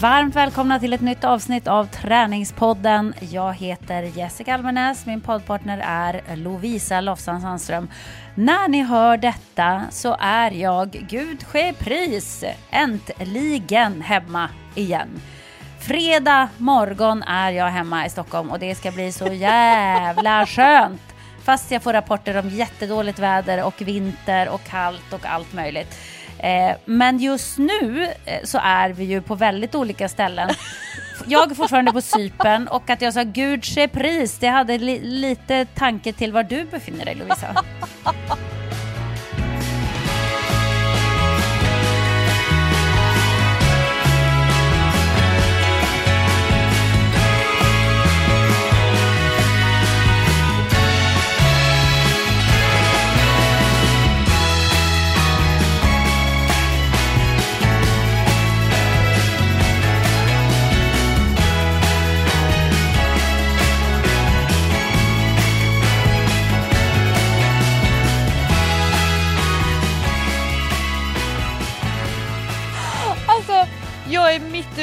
Varmt välkomna till ett nytt avsnitt av Träningspodden. Jag heter Jessica Almenäs, min poddpartner är Lovisa Lofsan Sandström. När ni hör detta så är jag, gud ske pris, äntligen hemma igen. Fredag morgon är jag hemma i Stockholm och det ska bli så jävla skönt. Fast jag får rapporter om jättedåligt väder och vinter och kallt och allt möjligt. Eh, men just nu eh, så är vi ju på väldigt olika ställen. Jag är fortfarande på Sypen och att jag sa gud pris, det hade li lite tanke till var du befinner dig Lovisa.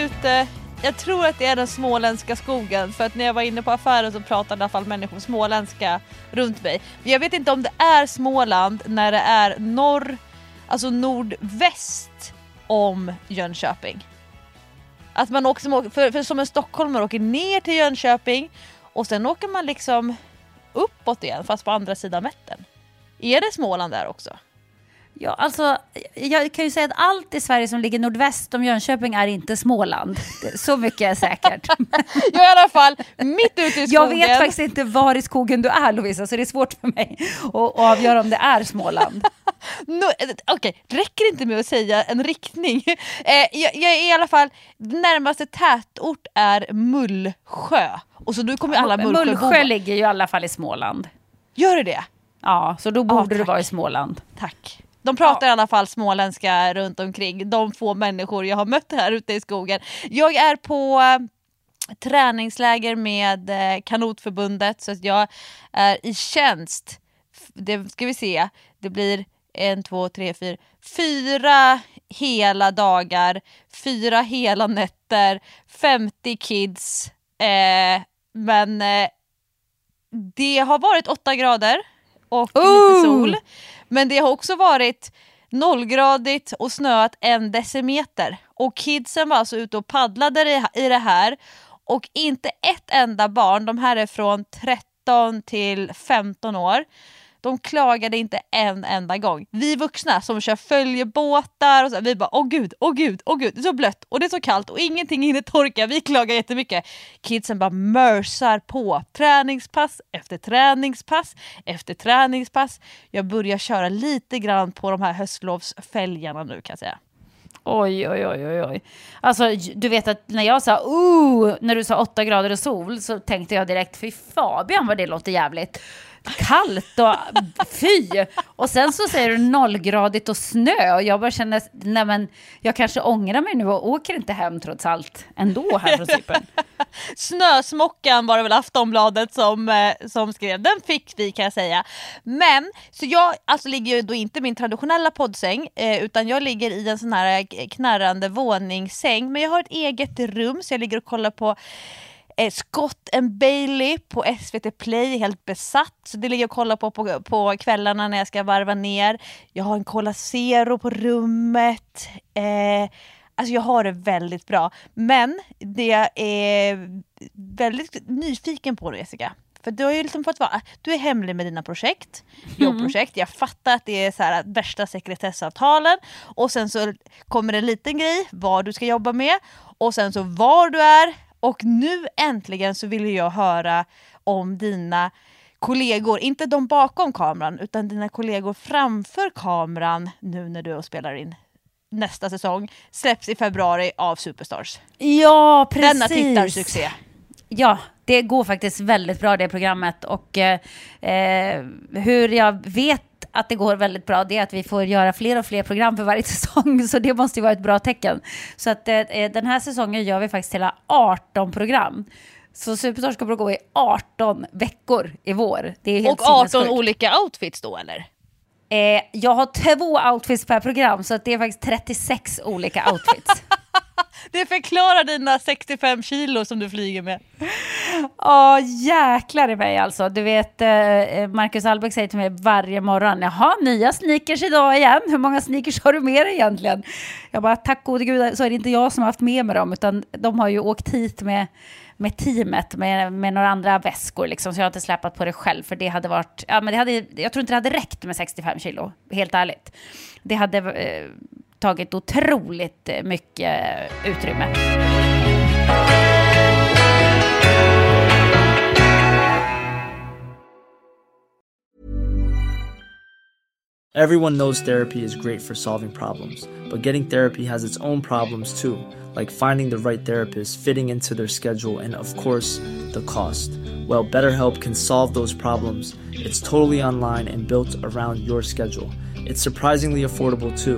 Ute jag tror att det är den småländska skogen för att när jag var inne på affären så pratade i alla fall människor småländska runt mig. Jag vet inte om det är Småland när det är norr, alltså nordväst om Jönköping. Att man också, för, för som en stockholmare åker ner till Jönköping och sen åker man liksom uppåt igen fast på andra sidan Vättern. Är det Småland där också? Ja, alltså, jag kan ju säga att allt i Sverige som ligger nordväst om Jönköping är inte Småland. Så mycket är säkert. jag är i alla fall mitt ute i skogen. Jag vet faktiskt inte var i skogen du är Lovisa, så det är svårt för mig att avgöra om det är Småland. no, Okej, okay. räcker inte med att säga en riktning. Eh, jag, jag, är i alla fall, närmaste tätort är Mullsjö. Och så nu kommer alla Mullsjö Mullsjö ligger ju i alla fall i Småland. Gör det det? Ja, så då borde ah, du vara i Småland. Tack. De pratar ja. i alla fall småländska runt omkring, de få människor jag har mött här ute i skogen. Jag är på eh, träningsläger med eh, Kanotförbundet så att jag är i tjänst. Det ska vi se, det blir en, två, tre, fyra, fyra hela dagar, fyra hela nätter, 50 kids. Eh, men eh, det har varit åtta grader och oh! lite sol. Men det har också varit nollgradigt och snöat en decimeter. Och kidsen var alltså ute och paddlade i det här och inte ett enda barn, de här är från 13 till 15 år, de klagade inte en enda gång. Vi vuxna som kör följebåtar och så, vi bara åh gud, åh gud, åh gud, det är så blött och det är så kallt och ingenting hinner torka. Vi klagar jättemycket. Kidsen bara mörsar på. Träningspass efter träningspass efter träningspass. Jag börjar köra lite grann på de här höstlovsfälgarna nu kan jag säga. Oj, oj, oj, oj, oj. Alltså, du vet att när jag sa oh, när du sa åtta grader och sol så tänkte jag direkt, fy Fabian vad det låter jävligt kallt och fy. Och sen så säger du nollgradigt och snö och jag bara känner, nej men jag kanske ångrar mig nu och åker inte hem trots allt ändå här från Cypern. Snösmockan var det väl Aftonbladet som, eh, som skrev, den fick vi kan jag säga. Men, så jag alltså ligger ju då inte i min traditionella poddsäng eh, utan jag ligger i en sån här knarrande våningssäng men jag har ett eget rum så jag ligger och kollar på eh, Scott and Bailey på SVT Play, helt besatt. Så det ligger jag och kollar på, på på kvällarna när jag ska varva ner. Jag har en Cola Zero på rummet. Eh, Alltså jag har det väldigt bra. Men det jag är väldigt nyfiken på nu Jessica. För du har ju liksom fått vara, du är hemlig med dina projekt, mm. jobbprojekt. Jag fattar att det är så här värsta sekretessavtalen. Och sen så kommer en liten grej, vad du ska jobba med. Och sen så var du är, och nu äntligen så vill jag höra om dina kollegor, inte de bakom kameran, utan dina kollegor framför kameran nu när du spelar in nästa säsong. Släpps i februari av Superstars. Ja, precis. Denna tittarsuccé. Ja, det går faktiskt väldigt bra det programmet och eh, eh hur jag vet att det går väldigt bra, det är att vi får göra fler och fler program för varje säsong. Så det måste ju vara ett bra tecken. Så att eh, eh den här säsongen gör vi faktiskt hela 18 program. Så Superstars kommer att gå i 18 veckor i vår. Det är helt och 18 olika outfits då eller? Eh, jag har två outfits per program så att det är faktiskt 36 olika outfits. Det förklarar dina 65 kilo som du flyger med. Ja, jäklar i mig alltså. Du vet, eh, eh, Marcus Albeck säger till mig varje morgon, jaha, nya sneakers idag igen. Hur många sneakers har du med dig egentligen? Jag bara, tack gode gud så är det inte jag som har haft med mig dem, utan de har ju åkt hit med med teamet med, med några andra väskor liksom, så jag har inte släpat på det själv för det hade varit, ja men det hade, jag tror inte det hade räckt med 65 kilo, helt ärligt. Det hade eh, tagit otroligt mycket utrymme. Everyone knows therapy is great for solving problems, but getting therapy has its own problems too, like finding the right therapist, fitting into their schedule, and of course, the cost. Well, BetterHelp can solve those problems. It's totally online and built around your schedule. It's surprisingly affordable too.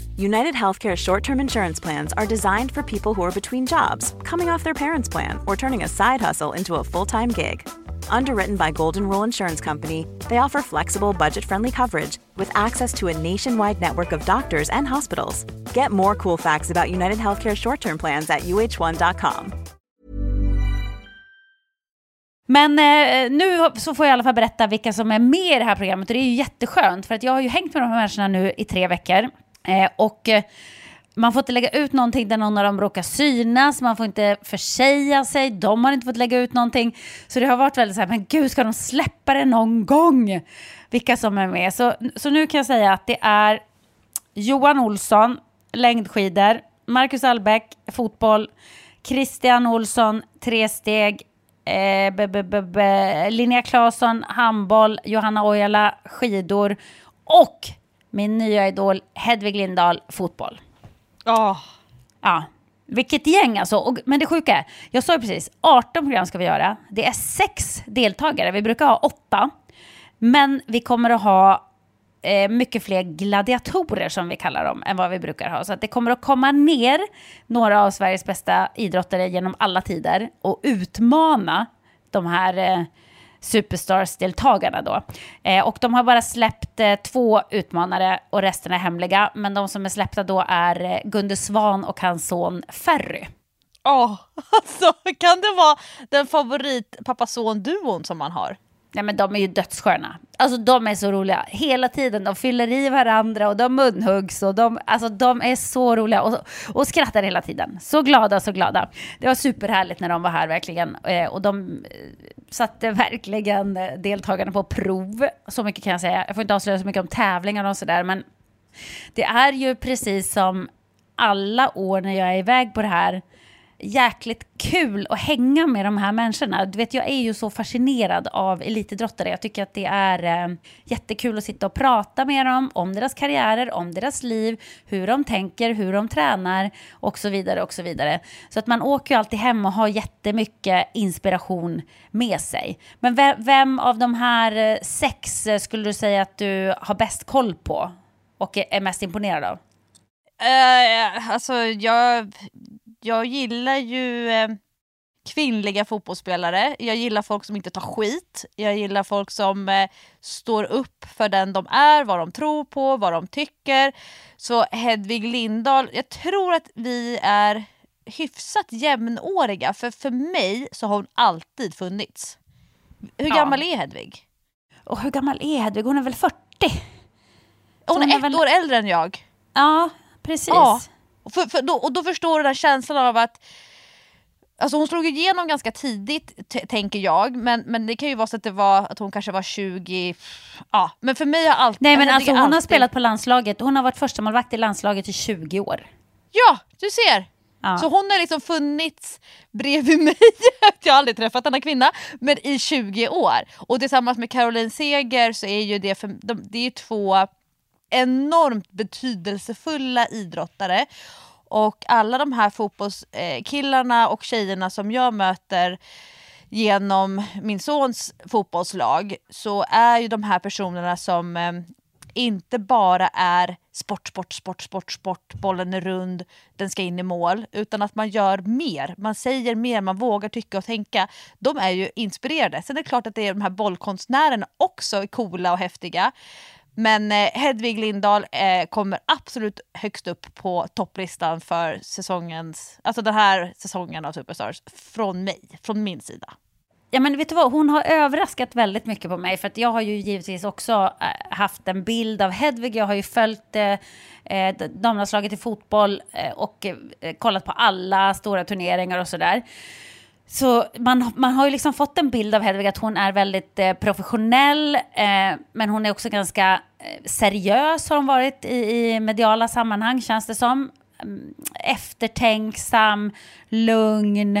United Healthcare short term insurance plans are designed for people who are between jobs, coming off their parents' plan, or turning a side hustle into a full time gig. Underwritten by Golden Rule Insurance Company, they offer flexible, budget friendly coverage with access to a nationwide network of doctors and hospitals. Get more cool facts about United Healthcare short term plans at uh1.com. Men eh, nu så får jag i alla fall berätta vilka som är med i det här programmet och det är ju jätteskönt för att jag har ju hängt med de här människorna nu i tre veckor. Eh, och eh, man får inte lägga ut någonting där någon av dem råkar synas, man får inte försäga sig, de har inte fått lägga ut någonting. Så det har varit väldigt så här, men gud, ska de släppa det någon gång? Vilka som är med. Så, så nu kan jag säga att det är Johan Olsson, längdskidor, Marcus Albeck, fotboll, Christian Olsson, tresteg, eh, Linnea Claesson, handboll, Johanna Ojala, skidor och min nya idol Hedvig Lindahl, fotboll. Oh. Ja, vilket gäng alltså. Och, men det sjuka är, jag sa ju precis, 18 program ska vi göra. Det är sex deltagare, vi brukar ha åtta. Men vi kommer att ha eh, mycket fler gladiatorer som vi kallar dem än vad vi brukar ha. Så att det kommer att komma ner några av Sveriges bästa idrottare genom alla tider och utmana de här eh, Superstars-deltagarna då. Eh, och de har bara släppt eh, två utmanare och resten är hemliga. Men de som är släppta då är eh, Gunde Svan och hans son Ferry. Ja, oh, alltså kan det vara den favorit pappa-son-duon som man har? Nej men de är ju dödssköna. Alltså de är så roliga. Hela tiden, de fyller i varandra och de munhuggs och de, alltså, de är så roliga och, och skrattar hela tiden. Så glada, så glada. Det var superhärligt när de var här verkligen. Eh, och de eh, satte verkligen eh, deltagarna på prov. Så mycket kan jag säga. Jag får inte avslöja så mycket om tävlingar och sådär men det är ju precis som alla år när jag är iväg på det här jäkligt kul att hänga med de här människorna. Du vet, jag är ju så fascinerad av elitidrottare. Jag tycker att det är eh, jättekul att sitta och prata med dem om deras karriärer, om deras liv, hur de tänker, hur de tränar och så vidare och så vidare. Så att man åker ju alltid hem och har jättemycket inspiration med sig. Men vem, vem av de här eh, sex eh, skulle du säga att du har bäst koll på och är mest imponerad av? Uh, alltså jag jag gillar ju eh, kvinnliga fotbollsspelare. Jag gillar folk som inte tar skit. Jag gillar folk som eh, står upp för den de är, vad de tror på, vad de tycker. Så Hedvig Lindahl, jag tror att vi är hyfsat jämnåriga för för mig så har hon alltid funnits. Hur ja. gammal är Hedvig? Och hur gammal är Hedvig? Hon är väl 40? Hon, hon är, ett väl... år äldre än jag. Ja, precis. Ja. För, för då, och då förstår du den känslan av att Alltså hon slog igenom ganska tidigt, tänker jag. Men, men det kan ju vara så att det var att hon kanske var 20... Ja, men för mig har alltid... Nej men alltså hon alltid... har spelat på landslaget. Hon har varit första målvakt i landslaget i 20 år. Ja, du ser! Ja. Så hon har liksom funnits bredvid mig, jag har aldrig träffat denna kvinna, men i 20 år. Och tillsammans med Caroline Seger så är ju det, för, de, det är två enormt betydelsefulla idrottare. Och alla de här fotbollskillarna och tjejerna som jag möter genom min sons fotbollslag så är ju de här personerna som eh, inte bara är sport, sport, sport, sport, sport, bollen är rund, den ska in i mål, utan att man gör mer. Man säger mer, man vågar tycka och tänka. De är ju inspirerade. Sen är det klart att det är de här bollkonstnärerna också är coola och häftiga. Men eh, Hedvig Lindahl eh, kommer absolut högst upp på topplistan för säsongens, alltså den här säsongen av Superstars från mig, från min sida. Ja men vet du vad, hon har överraskat väldigt mycket på mig för att jag har ju givetvis också eh, haft en bild av Hedvig. Jag har ju följt eh, eh damlandslaget i fotboll eh, och eh, kollat på alla stora turneringar och sådär. Så man, man har ju liksom fått en bild av Hedvig att hon är väldigt eh, professionell, eh, men hon är också ganska eh, seriös har hon varit i, i mediala sammanhang känns det som. Mm, eftertänksam, lugn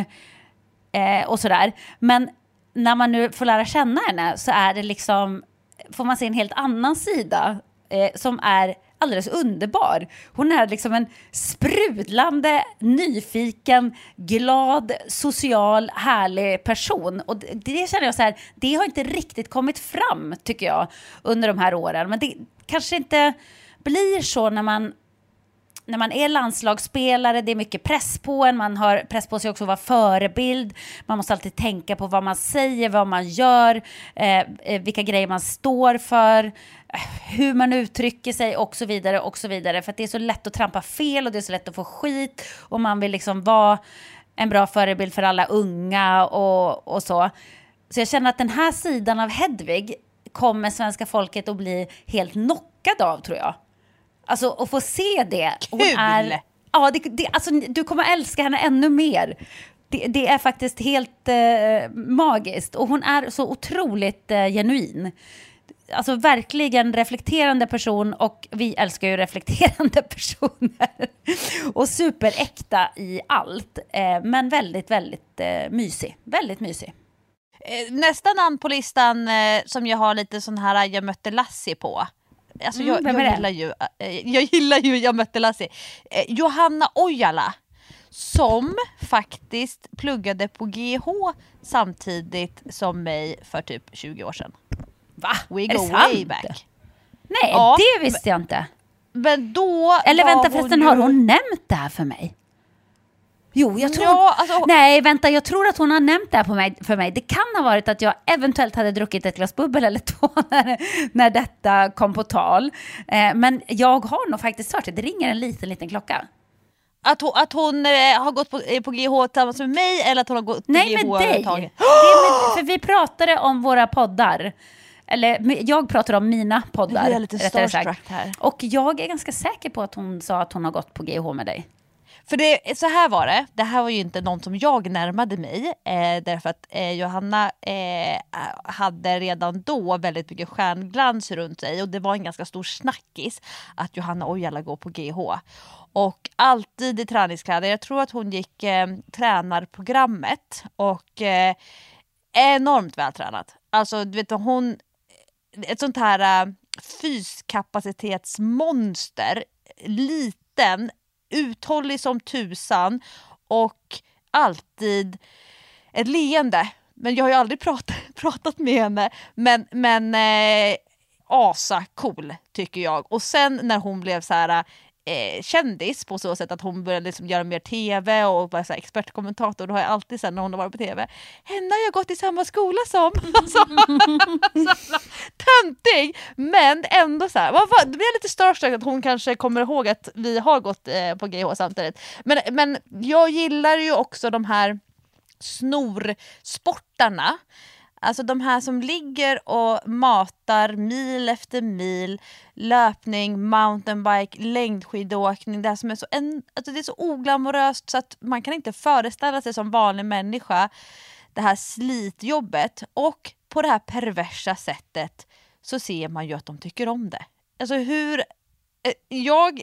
eh, och sådär. Men när man nu får lära känna henne så är det liksom, får man se en helt annan sida eh, som är alldeles underbar. Hon är liksom en sprudlande, nyfiken, glad, social, härlig person. Och det, det känner jag så här, det har inte riktigt kommit fram tycker jag under de här åren. Men det kanske inte blir så när man när man är landslagsspelare, det är mycket press på en, man har press på sig också att vara förebild, man måste alltid tänka på vad man säger, vad man gör, eh, eh vilka grejer man står för, eh, hur man uttrycker sig och så vidare och så vidare. För det är så lätt att trampa fel och det är så lätt att få skit och man vill liksom vara en bra förebild för alla unga och, och så. Så jag känner att den här sidan av Hedvig kommer svenska folket att bli helt knockad av tror jag. Alltså att få se det. Hon Kul! Är, ja, det, det, alltså, du kommer älska henne ännu mer. Det, det är faktiskt helt eh, magiskt och hon är så otroligt eh, genuin. Alltså verkligen reflekterande person och vi älskar ju reflekterande personer. och superäkta i allt. Eh, men väldigt, väldigt eh, mysig. Väldigt mysig. Eh, nästa namn på listan eh, som jag har lite sån här jag mötte Lassie på Alltså jag, mm, jag, gillar ju, jag gillar ju Jag mötte Lassie. Eh, Johanna Ojala som faktiskt pluggade på GH samtidigt som mig för typ 20 år sedan. Va? We go way back. Nej, ja, det visste jag inte. Men då Eller vänta förresten, ju... har hon nämnt det här för mig? Jo, jag tror... Ja, alltså... Nej, vänta, jag tror att hon har nämnt det här på mig, för mig. Det kan ha varit att jag eventuellt hade druckit ett glas bubbel eller två när, när detta kom på tal. Eh, men jag har nog faktiskt hört det. Det ringer en liten, liten klocka. Att hon, att hon eh, har gått på, eh, på GH tillsammans med mig eller att hon har gått på Nej, GH med dig. Det med, för vi pratade om våra poddar. Eller jag pratar om mina poddar. Jag är lite starstruck här. Och jag är ganska säker på att hon sa att hon har gått på GH med dig. För det, så här var det, det här var ju inte någon som jag närmade mig eh, därför att eh, Johanna eh, hade redan då väldigt mycket stjärnglans runt sig och det var en ganska stor snackis att Johanna Ojala går på GH. Och alltid i träningskläder, jag tror att hon gick eh, tränarprogrammet och eh, enormt vältränad. Alltså du vet hon, ett sånt här eh, fyskapacitetsmonster, liten uthållig som tusan och alltid ett leende. Men jag har ju aldrig pratat, pratat med henne. Men, men eh, asa cool tycker jag. Och sen när hon blev så här eh, kändis på så sätt att hon började liksom göra mer tv och vara så expertkommentator. Då har jag alltid sen när hon har varit på tv, henne har jag gått i samma skola som. Alltså, töntig! Men ändå så här, vad, det blir lite starstruck att hon kanske kommer ihåg att vi har gått eh, på GH samtidigt. Men, men jag gillar ju också de här snorsportarna. Alltså de här som ligger och matar mil efter mil, löpning, mountainbike, längdskidåkning. Det, här som är så en, alltså det är så oglamoröst så att man kan inte föreställa sig som vanlig människa det här slitjobbet. Och på det här perversa sättet så ser man ju att de tycker om det. Alltså hur jag,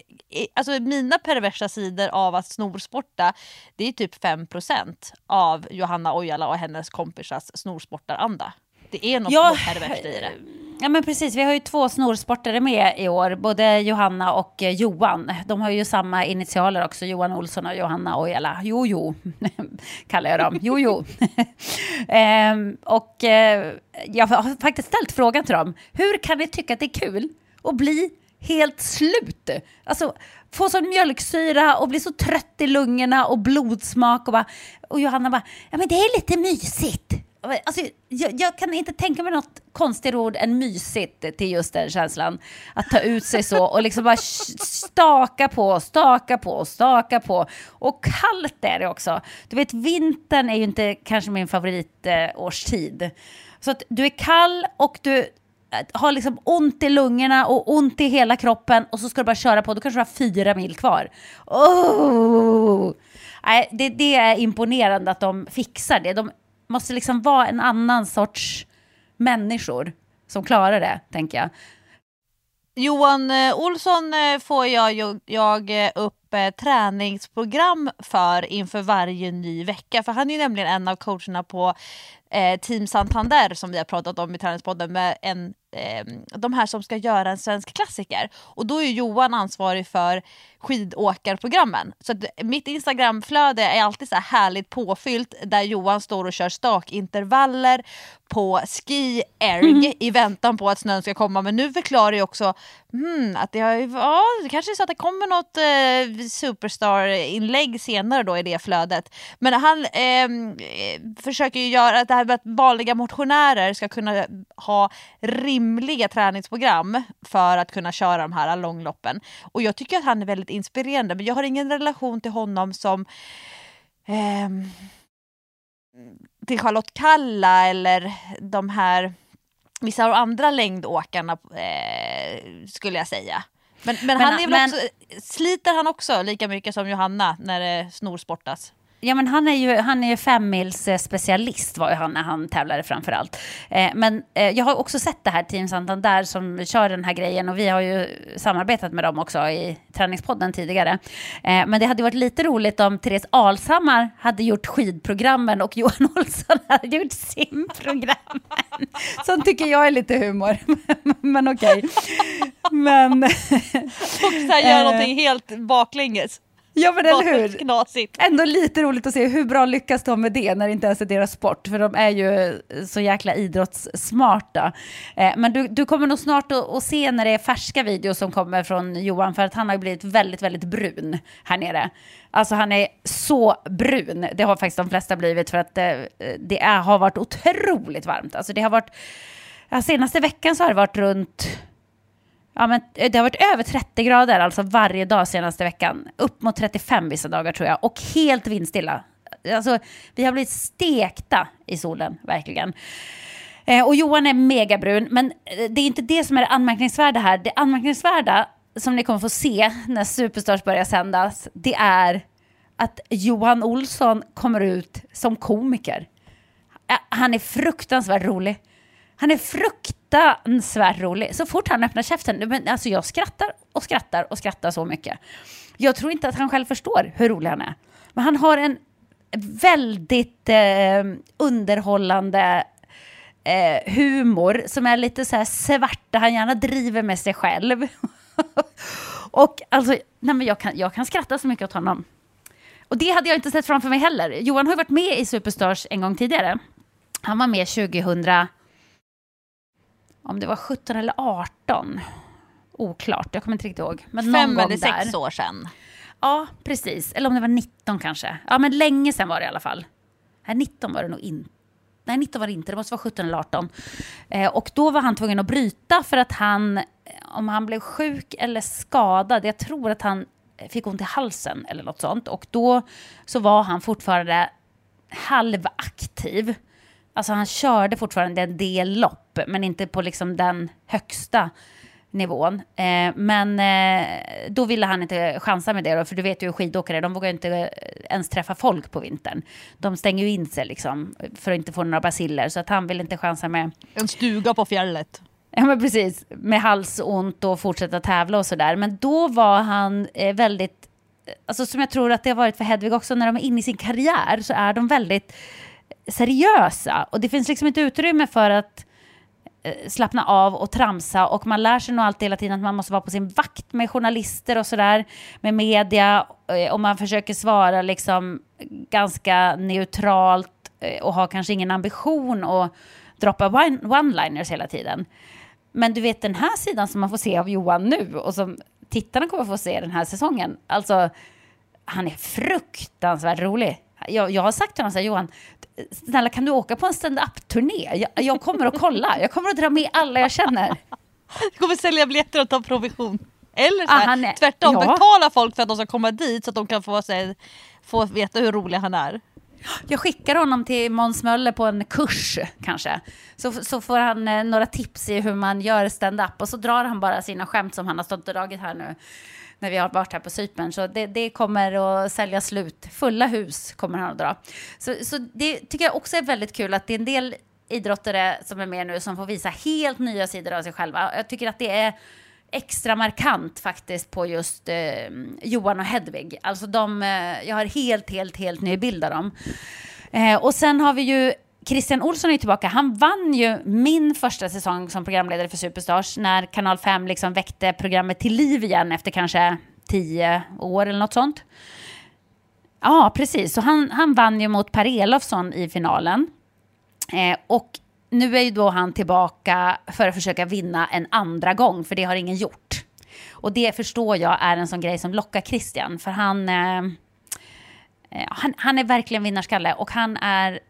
alltså mina perversa sidor av att snorsporta, det är typ 5% av Johanna Ojala och hennes kompisars snorsportaranda. Det är något ja, perverst i det. ja, men precis. Vi har ju två snorsportare med i år, både Johanna och eh, Johan. De har ju samma initialer också, Johan Olsson och Johanna Ojala. Jojo, kallar jag dem. Jojo. ehm, och eh, jag har faktiskt ställt frågan till dem. Hur kan ni tycka att det är kul att bli helt slut. Alltså få sån mjölksyra och bli så trött i lungorna och blodsmak och bara... Och Johanna bara, ja men det är lite mysigt. Alltså, jag, jag, kan inte tänka mig något konstigare ord än mysigt till just den känslan. Att ta ut sig så och liksom bara staka på, staka på, staka på. Och kallt är det också. Du vet, vintern är ju inte kanske min favoritårstid. Så att du är kall och du Eh, har liksom ont i lungorna och ont i hela kroppen och så ska du bara köra på. Då kanske du har fyra mil kvar. Oh! Nej, det, det är imponerande att de fixar det. De måste liksom vara en annan sorts människor som klarar det, tänker jag. Johan eh, Olsson eh, får jag, jag upp träningsprogram för inför varje ny vecka. För han är ju nämligen en av coacherna på Eh, Team Santander som vi har pratat om i Träningspodden med en de här som ska göra en svensk klassiker. Och då är Johan ansvarig för skidåkarprogrammen. Så mitt Instagramflöde är alltid så här härligt påfyllt där Johan står och kör stakintervaller på ski erg mm. i väntan på att snön ska komma. Men nu förklarar jag också hmm, att det, har, ja, det kanske är så att det kommer något eh, superstar-inlägg senare då i det flödet. Men han eh, försöker ju göra det här med att vanliga motionärer ska kunna ha rimliga träningsprogram för att kunna köra de här långloppen. Och jag tycker att han är väldigt inspirerande men jag har ingen relation till honom som eh, till Charlotte Kalla eller de här vissa av de andra längdåkarna eh, skulle jag säga. Men, men, men han är väl men, också, sliter han också lika mycket som Johanna när det snorsportas? Ja, men han är ju, han är ju femmils specialist var ju han när han tävlade framför allt. Eh, men eh, jag har också sett det här Team Santander som kör den här grejen och vi har ju samarbetat med dem också i träningspodden tidigare. Eh, men det hade varit lite roligt om Therese Alshammar hade gjort skidprogrammen och Johan Olsson hade gjort simprogrammen. Sånt tycker jag är lite humor, men okej. Men... och så här göra någonting helt baklänges. Ja men eller hur? Knasigt. Ändå lite roligt att se hur bra lyckas de med det när det inte ens är deras sport, för de är ju så jäkla idrottssmarta. Eh, men du, du kommer nog snart att, se när det är färska videos som kommer från Johan, för att han har blivit väldigt, väldigt brun här nere. Alltså han är så brun, det har faktiskt de flesta blivit för att det, det är, har varit otroligt varmt. Alltså det har varit, senaste veckan så har det varit runt Ja, men eh, det har varit över 30 grader alltså varje dag senaste veckan. Upp mot 35 vissa dagar tror jag. Och helt vindstilla. Alltså, vi har blivit stekta i solen, verkligen. Eh, och Johan är megabrun, men eh, det är inte det som är det anmärkningsvärda här. Det anmärkningsvärda som ni kommer få se när Superstars börjar sändas, det är att Johan Olsson kommer ut som komiker. Eh, han är fruktansvärt rolig. Han är fruktansvärt rolig. Så fort han öppnar käften, men alltså jag skrattar och skrattar och skrattar så mycket. Jag tror inte att han själv förstår hur rolig han är. Men han har en väldigt eh, underhållande eh, humor som är lite så här svarta, han gärna driver med sig själv. och alltså, nej men jag kan, jag kan skratta så mycket åt honom. Och det hade jag inte sett framför mig heller. Johan har ju varit med i Superstars en gång tidigare. Han var med 2000 om det var 17 eller 18. Oklart, jag kommer inte riktigt ihåg. Men Fem eller sex år sedan. Ja, precis. Eller om det var 19 kanske. Ja, men länge sedan var det i alla fall. Nej, 19 var det nog inte. Nej, 19 var det inte. Det måste vara 17 eller 18. Eh, och då var han tvungen att bryta för att han, om han blev sjuk eller skadad, jag tror att han fick ont i halsen eller något sånt. Och då så var han fortfarande halvaktiv. Alltså han körde fortfarande en del lopp, men inte på liksom den högsta nivån. Eh, men eh, då ville han inte chansa med det då, för du vet ju hur skidåkare de vågar inte ens träffa folk på vintern. De stänger ju in sig liksom för att inte få några basiller, så att han vill inte chansa med... En stuga på fjället. Ja men precis, med halsont och fortsätta tävla och sådär. Men då var han eh, väldigt, alltså som jag tror att det har varit för Hedvig också, när de är inne i sin karriär så är de väldigt seriösa. Och det finns liksom inte utrymme för att eh, slappna av och tramsa och man lär sig nog alltid hela tiden att man måste vara på sin vakt med journalister och sådär, med media eh, och man försöker svara liksom ganska neutralt eh, och har kanske ingen ambition att droppa one-liners hela tiden. Men du vet den här sidan som man får se av Johan nu och som tittarna kommer få se den här säsongen, alltså han är fruktansvärt rolig. Jag, jag har sagt till honom så här, Johan, snälla kan du åka på en stand-up-turné? Jag, jag, kommer att kolla, jag kommer att dra med alla jag känner. Du kommer sälja biljetter och ta provision. Eller så här, ah, är, tvärtom, ja. betala folk för att de ska komma dit så att de kan få, här, få veta hur rolig han är. Jag skickar honom till Måns Möller på en kurs kanske. Så, så får han eh, några tips i hur man gör stand-up och så drar han bara sina skämt som han har stått och dragit här nu när vi har varit här på Cypern. Så det, det, kommer att sälja slut. Fulla hus kommer han att dra. Så, så det tycker jag också är väldigt kul att det är en del idrottare som är med nu som får visa helt nya sidor av sig själva. Jag tycker att det är extra markant faktiskt på just eh, Johan och Hedvig. Alltså de, eh, jag har helt, helt, helt ny bild av dem. Eh, och sen har vi ju Christian Olsson är tillbaka. Han vann ju min första säsong som programledare för Superstars när Kanal 5 liksom väckte programmet till liv igen efter kanske tio år eller något sånt. Ja, precis. Så han, han vann ju mot Per Elofsson i finalen. Eh, och nu är ju då han tillbaka för att försöka vinna en andra gång, för det har ingen gjort. Och det förstår jag är en sån grej som lockar Christian, för han, eh, eh han, han är verkligen vinnarskalle och han är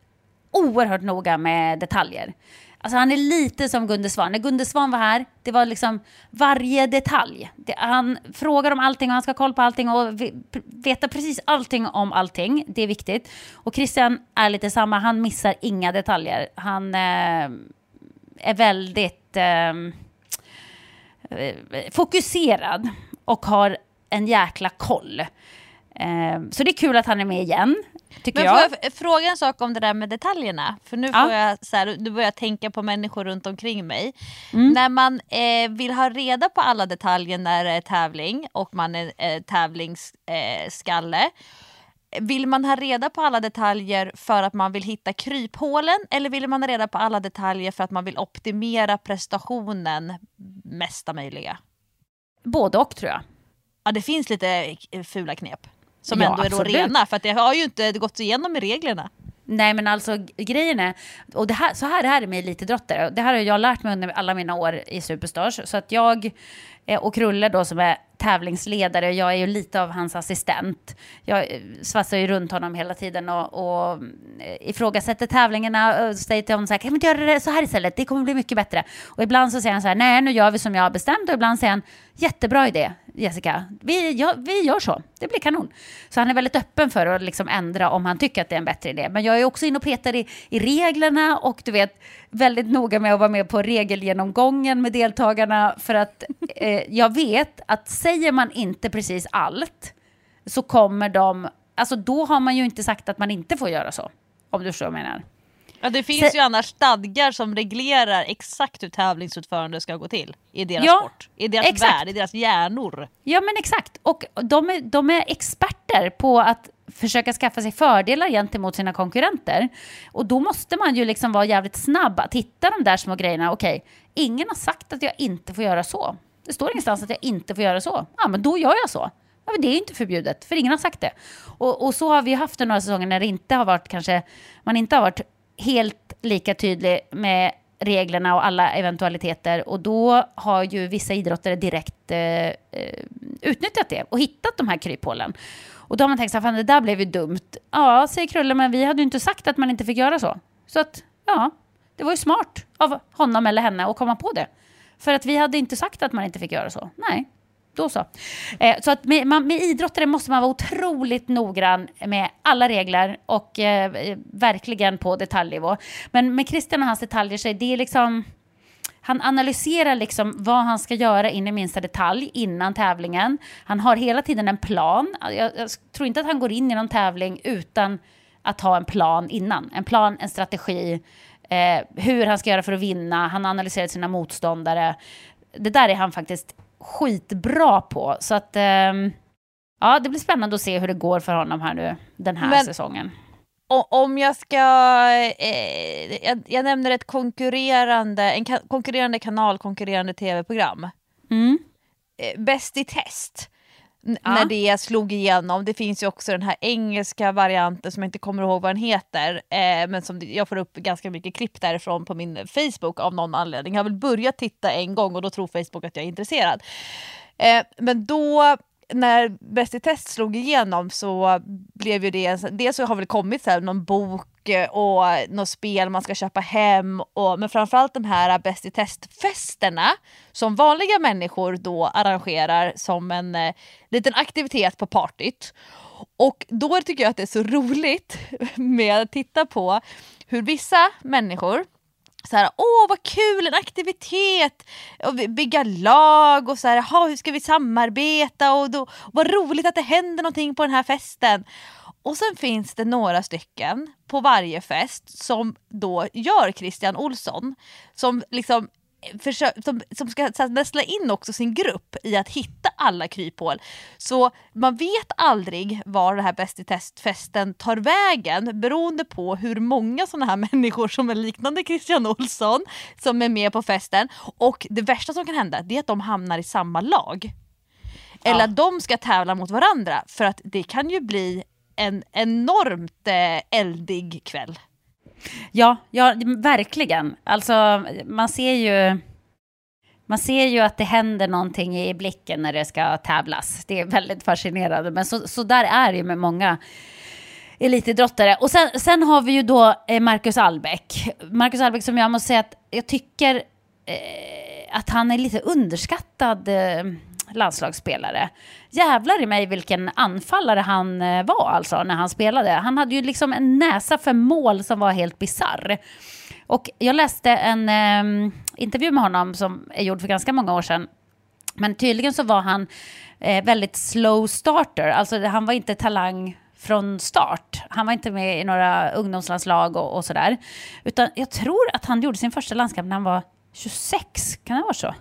oerhört noga med detaljer. Alltså han är lite som Gunde Svan. När Gunde Svan var här, det var liksom varje detalj. Det, han frågar om allting och han ska ha koll på allting och veta precis allting om allting. Det är viktigt. Och Christian är lite samma, han missar inga detaljer. Han eh, är väldigt eh, eh fokuserad och har en jäkla koll. Eh, så det är kul att han är med igen. Tycker Men jag. får jag fråga en sak om det där med detaljerna? För nu ja. får jag så här, nu börjar jag tänka på människor runt omkring mig. Mm. När man eh, vill ha reda på alla detaljer när det är tävling och man är eh, tävlingsskalle. Eh, vill man ha reda på alla detaljer för att man vill hitta kryphålen eller vill man ha reda på alla detaljer för att man vill optimera prestationen mesta möjliga? Både och tror jag. Ja det finns lite eh, fula knep. Som ja, ändå är då rena, för det har ju inte gått igenom i reglerna. Nej men alltså grejen är, och det här, så här är det med elitidrottare, det här har jag lärt mig under alla mina år i Superstars, så att jag eh, och Krulle då som är tävlingsledare, jag är ju lite av hans assistent. Jag eh, svassar ju runt honom hela tiden och, och eh, ifrågasätter tävlingarna och säger till honom så här, kan vi inte göra det så här istället, det kommer bli mycket bättre. Och ibland så säger han så här, nej nu gör vi som jag har bestämt och ibland säger han, jättebra idé Jessica, vi, ja, vi gör så, det blir kanon. Så han är väldigt öppen för att liksom ändra om han tycker att det är en bättre idé. Men jag är också inne och petar i, i reglerna och du vet, väldigt noga med att vara med på regelgenomgången med deltagarna för att eh, jag vet att säger man inte precis allt så kommer de, alltså då har man ju inte sagt att man inte får göra så. Om du förstår vad jag menar. Ja, det finns så, ju annars stadgar som reglerar exakt hur tävlingsutförande ska gå till i deras ja, sport, i deras exakt. värld, i deras hjärnor. Ja men exakt, och de är, de är experter på att försöka skaffa sig fördelar gentemot sina konkurrenter. Och då måste man ju liksom vara jävligt snabb att hitta de där små grejerna. Okej, ingen har sagt att jag inte får göra så. Det står ingenstans att jag inte får göra så. Ja, men då gör jag så. Ja, men det är inte förbjudet, för ingen har sagt det. Och, och så har vi haft det några säsonger när det inte har varit kanske, man inte har varit helt lika tydlig med reglerna och alla eventualiteter och då har ju vissa idrottare direkt eh, eh utnyttjat det och hittat de här kryphålen. Och då har man tänkt så här, det där blev ju dumt. Ja, säger Krulle, men vi hade ju inte sagt att man inte fick göra så. Så att, ja, det var ju smart av honom eller henne att komma på det. För att vi hade inte sagt att man inte fick göra så. Nej, då så. Eh, så att med, man, med idrottare måste man vara otroligt noggrann med alla regler och eh, verkligen på detaljnivå. Men med Christian och hans detaljer så är det liksom... Han analyserar liksom vad han ska göra in i minsta detalj innan tävlingen. Han har hela tiden en plan. Jag, jag tror inte att han går in i någon tävling utan att ha en plan innan. En plan, en strategi, eh, hur han ska göra för att vinna. Han analyserar sina motståndare. Det där är han faktiskt skitbra på. Så att, um, ja, det blir spännande att se hur det går för honom här nu den här Men, säsongen. om jag ska, eh, jag, jag, nämner ett konkurrerande, en ka konkurrerande kanal, konkurrerande tv-program. Mm. Eh, Bäst i test. Ja. När det slog igenom. Det finns ju också den här engelska varianten som jag inte kommer ihåg vad den heter. Eh, men som jag får upp ganska mycket klipp därifrån på min Facebook av någon anledning. Jag har väl börjat titta en gång och då tror Facebook att jag är intresserad. Eh, men då när Bäst i test slog igenom så blev ju det, dels så har väl kommit så här, någon bok Eh, och något spel man ska köpa hem, och, men framförallt de här Bäst i test-festerna som vanliga människor då arrangerar som en eh, liten aktivitet på partyt. Och då tycker jag att det är så roligt med att titta på hur vissa människor så här, åh vad kul, en aktivitet, och bygga lag och så här, hur ska vi samarbeta och då, vad roligt att det händer någonting på den här festen. Och sen finns det några stycken på varje fest som då gör Christian Olsson. Som liksom försö- som, som ska nästla in också sin grupp i att hitta alla kryphål. Så man vet aldrig var det här Bäst i testfesten tar vägen beroende på hur många sådana här människor som är liknande Christian Olsson som är med på festen. Och det värsta som kan hända är att de hamnar i samma lag. Eller ja. att de ska tävla mot varandra för att det kan ju bli en enormt eh, eldig kväll. Ja, ja, verkligen. Alltså, man ser ju... Man ser ju att det händer någonting i blicken när det ska tävlas. Det är väldigt fascinerande. Men så, så där är det ju med många elitidrottare. Och sen, sen har vi ju då eh, Marcus Albeck. Marcus Albeck som jag måste säga att jag tycker eh, att han är lite underskattad. Eh, landslagsspelare. Jävlar i mig vilken anfallare han eh, var alltså när han spelade. Han hade ju liksom en näsa för mål som var helt bizarr. Och jag läste en eh, intervju med honom som är gjord för ganska många år sedan. Men tydligen så var han eh, väldigt slow starter, alltså han var inte talang från start. Han var inte med i några ungdomslandslag och, och sådär. Utan jag tror att han gjorde sin första landskamp när han var 26, kan det vara så?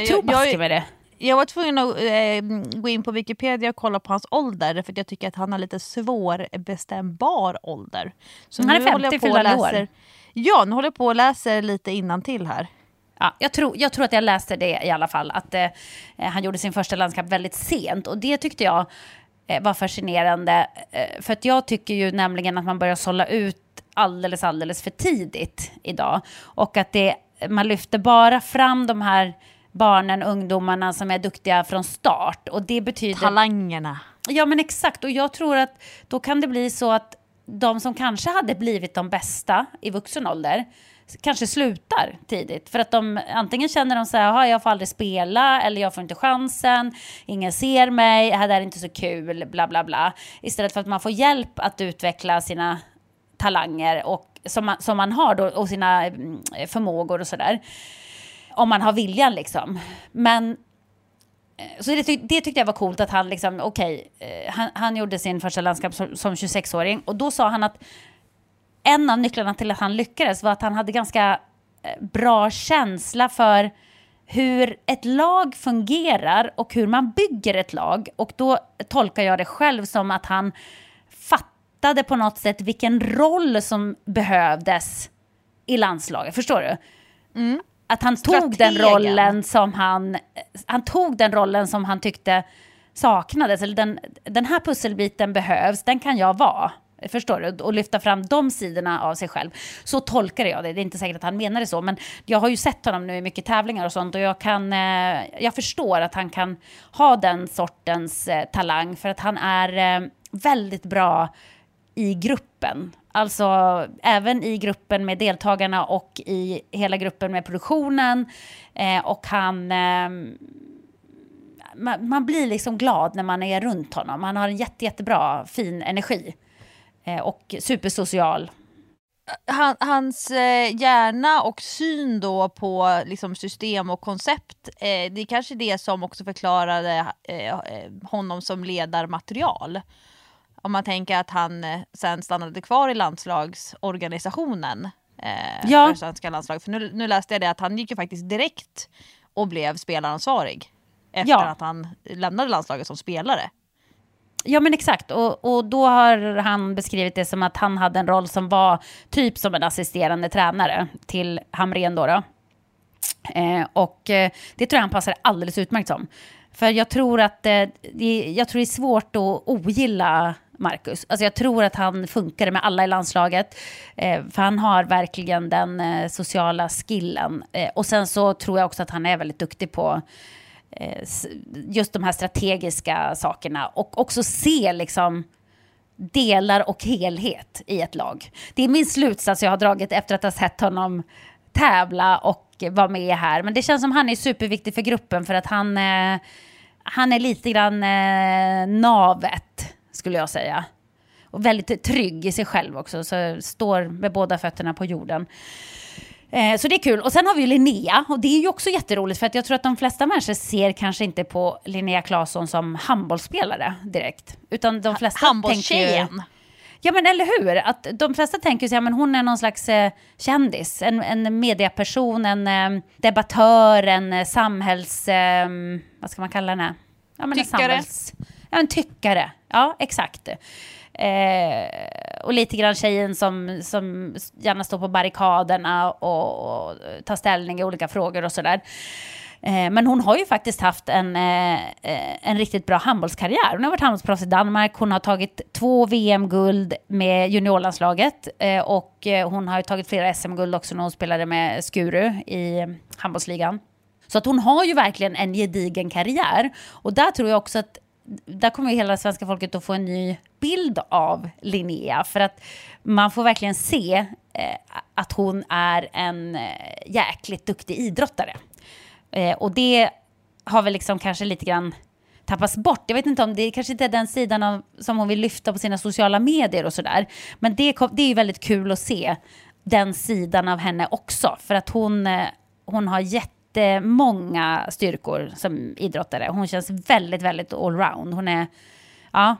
Jag tror baske med det. Jag var tvungen att eh, gå in på Wikipedia och kolla på hans ålder för jag tycker att han har lite svårbestämbar ålder. Så han är 50 fyllda år. Ja, nu håller jag på och läser lite innan till här. Ja, jag, tror, jag tror att jag läste det i alla fall, att eh, han gjorde sin första landskamp väldigt sent. Och det tyckte jag eh, var fascinerande. Eh, för att jag tycker ju nämligen att man börjar sålla ut alldeles, alldeles för tidigt idag. Och att det, man lyfter bara fram de här barnen, ungdomarna som är duktiga från start. Och det betyder... Talangerna. Ja men exakt, och jag tror att då kan det bli så att de som kanske hade blivit de bästa i vuxen ålder kanske slutar tidigt. För att de antingen känner de så här, jag får aldrig spela eller jag får inte chansen, ingen ser mig, det här är inte så kul, bla bla bla. Istället för att man får hjälp att utveckla sina talanger och, som, man, som man har då, och sina mm, förmågor och sådär om man har viljan liksom. Men eh, så det, det, tyckte jag var coolt att han liksom, okej, okay, eh, han, han, gjorde sin första landskamp som, som 26-åring och då sa han att en av nycklarna till att han lyckades var att han hade ganska eh, bra känsla för hur ett lag fungerar och hur man bygger ett lag. Och då tolkar jag det själv som att han fattade på något sätt vilken roll som behövdes i landslaget. Förstår du? Mm att han tog den rollen som han, han tog den rollen som han tyckte saknades, eller den, den här pusselbiten behövs, den kan jag vara. Förstår du? Och lyfta fram de sidorna av sig själv. Så tolkar jag det. Det är inte säkert att han menar det så, men jag har ju sett honom nu i mycket tävlingar och sånt och jag kan, eh, jag förstår att han kan ha den sortens eh, talang för att han är eh, väldigt bra i gruppen. Alltså även i gruppen med deltagarna och i hela gruppen med produktionen. Eh, och han... Eh, man, man, blir liksom glad när man är runt honom. Han har en jätte, jättebra, fin energi. Eh, och supersocial. Han, hans eh, hjärna och syn då på liksom, system och koncept, eh, det är kanske det som också förklarade eh, honom som ledarmaterial om man tänker att han eh, sen stannade kvar i landslagsorganisationen eh, ja. för svenska landslag. För nu, nu läste jag det att han gick ju faktiskt direkt och blev spelaransvarig efter ja. att han lämnade landslaget som spelare. Ja men exakt, och, och då har han beskrivit det som att han hade en roll som var typ som en assisterande tränare till Hamrén då. då. Eh, och eh, det tror jag han passar alldeles utmärkt som. För jag tror att eh, det, jag tror det är svårt att ogilla Marcus. Alltså jag tror att han funkar med alla i landslaget. Eh, för han har verkligen den eh, sociala skillen. Eh, och sen så tror jag också att han är väldigt duktig på eh, just de här strategiska sakerna. Och också se liksom delar och helhet i ett lag. Det är min slutsats jag har dragit efter att ha sett honom tävla och vara med här. Men det känns som han är superviktig för gruppen för att han, eh, han är lite grann eh, navet skulle jag säga. Och väldigt trygg i sig själv också, så står med båda fötterna på jorden. Eh, så det är kul. Och sen har vi Linnea och det är ju också jätteroligt för att jag tror att de flesta människor ser kanske inte på Linnea Claesson som handbollsspelare direkt. Utan de flesta Handbollstjejen. tänker ju, Ja men eller hur, att de flesta tänker sig att hon är någon slags eh, kändis, en, en mediaperson, en eh, debattör, en eh, samhälls... Eh, vad ska man kalla henne? Ja, men en Tyckare. samhälls, ja, en tyckare, ja exakt. Eh, och lite grann tjejen som, som gärna står på barrikaderna och, och tar ställning i olika frågor och sådär. Eh, Men hon har ju faktiskt haft en, eh, en riktigt bra handbollskarriär. Hon har varit handbollsproffs i Danmark, hon har tagit två VM-guld med juniorlandslaget eh, och eh, hon har ju tagit flera SM-guld också när hon spelade med Skuru i handbollsligan. Så att hon har ju verkligen en gedigen karriär. Och där tror jag också att där kommer ju hela svenska folket att få en ny bild av Linnea. För att man får verkligen se eh, att hon är en eh, jäkligt duktig idrottare. Eh, och det har väl liksom kanske lite grann tappats bort. Jag vet inte om det kanske inte är den sidan av, som hon vill lyfta på sina sociala medier och sådär. Men det, kom- det är ju väldigt kul att se den sidan av henne också. För att hon, eh, hon har jättemånga styrkor som idrottare. Hon känns väldigt, väldigt allround. Hon är, ja,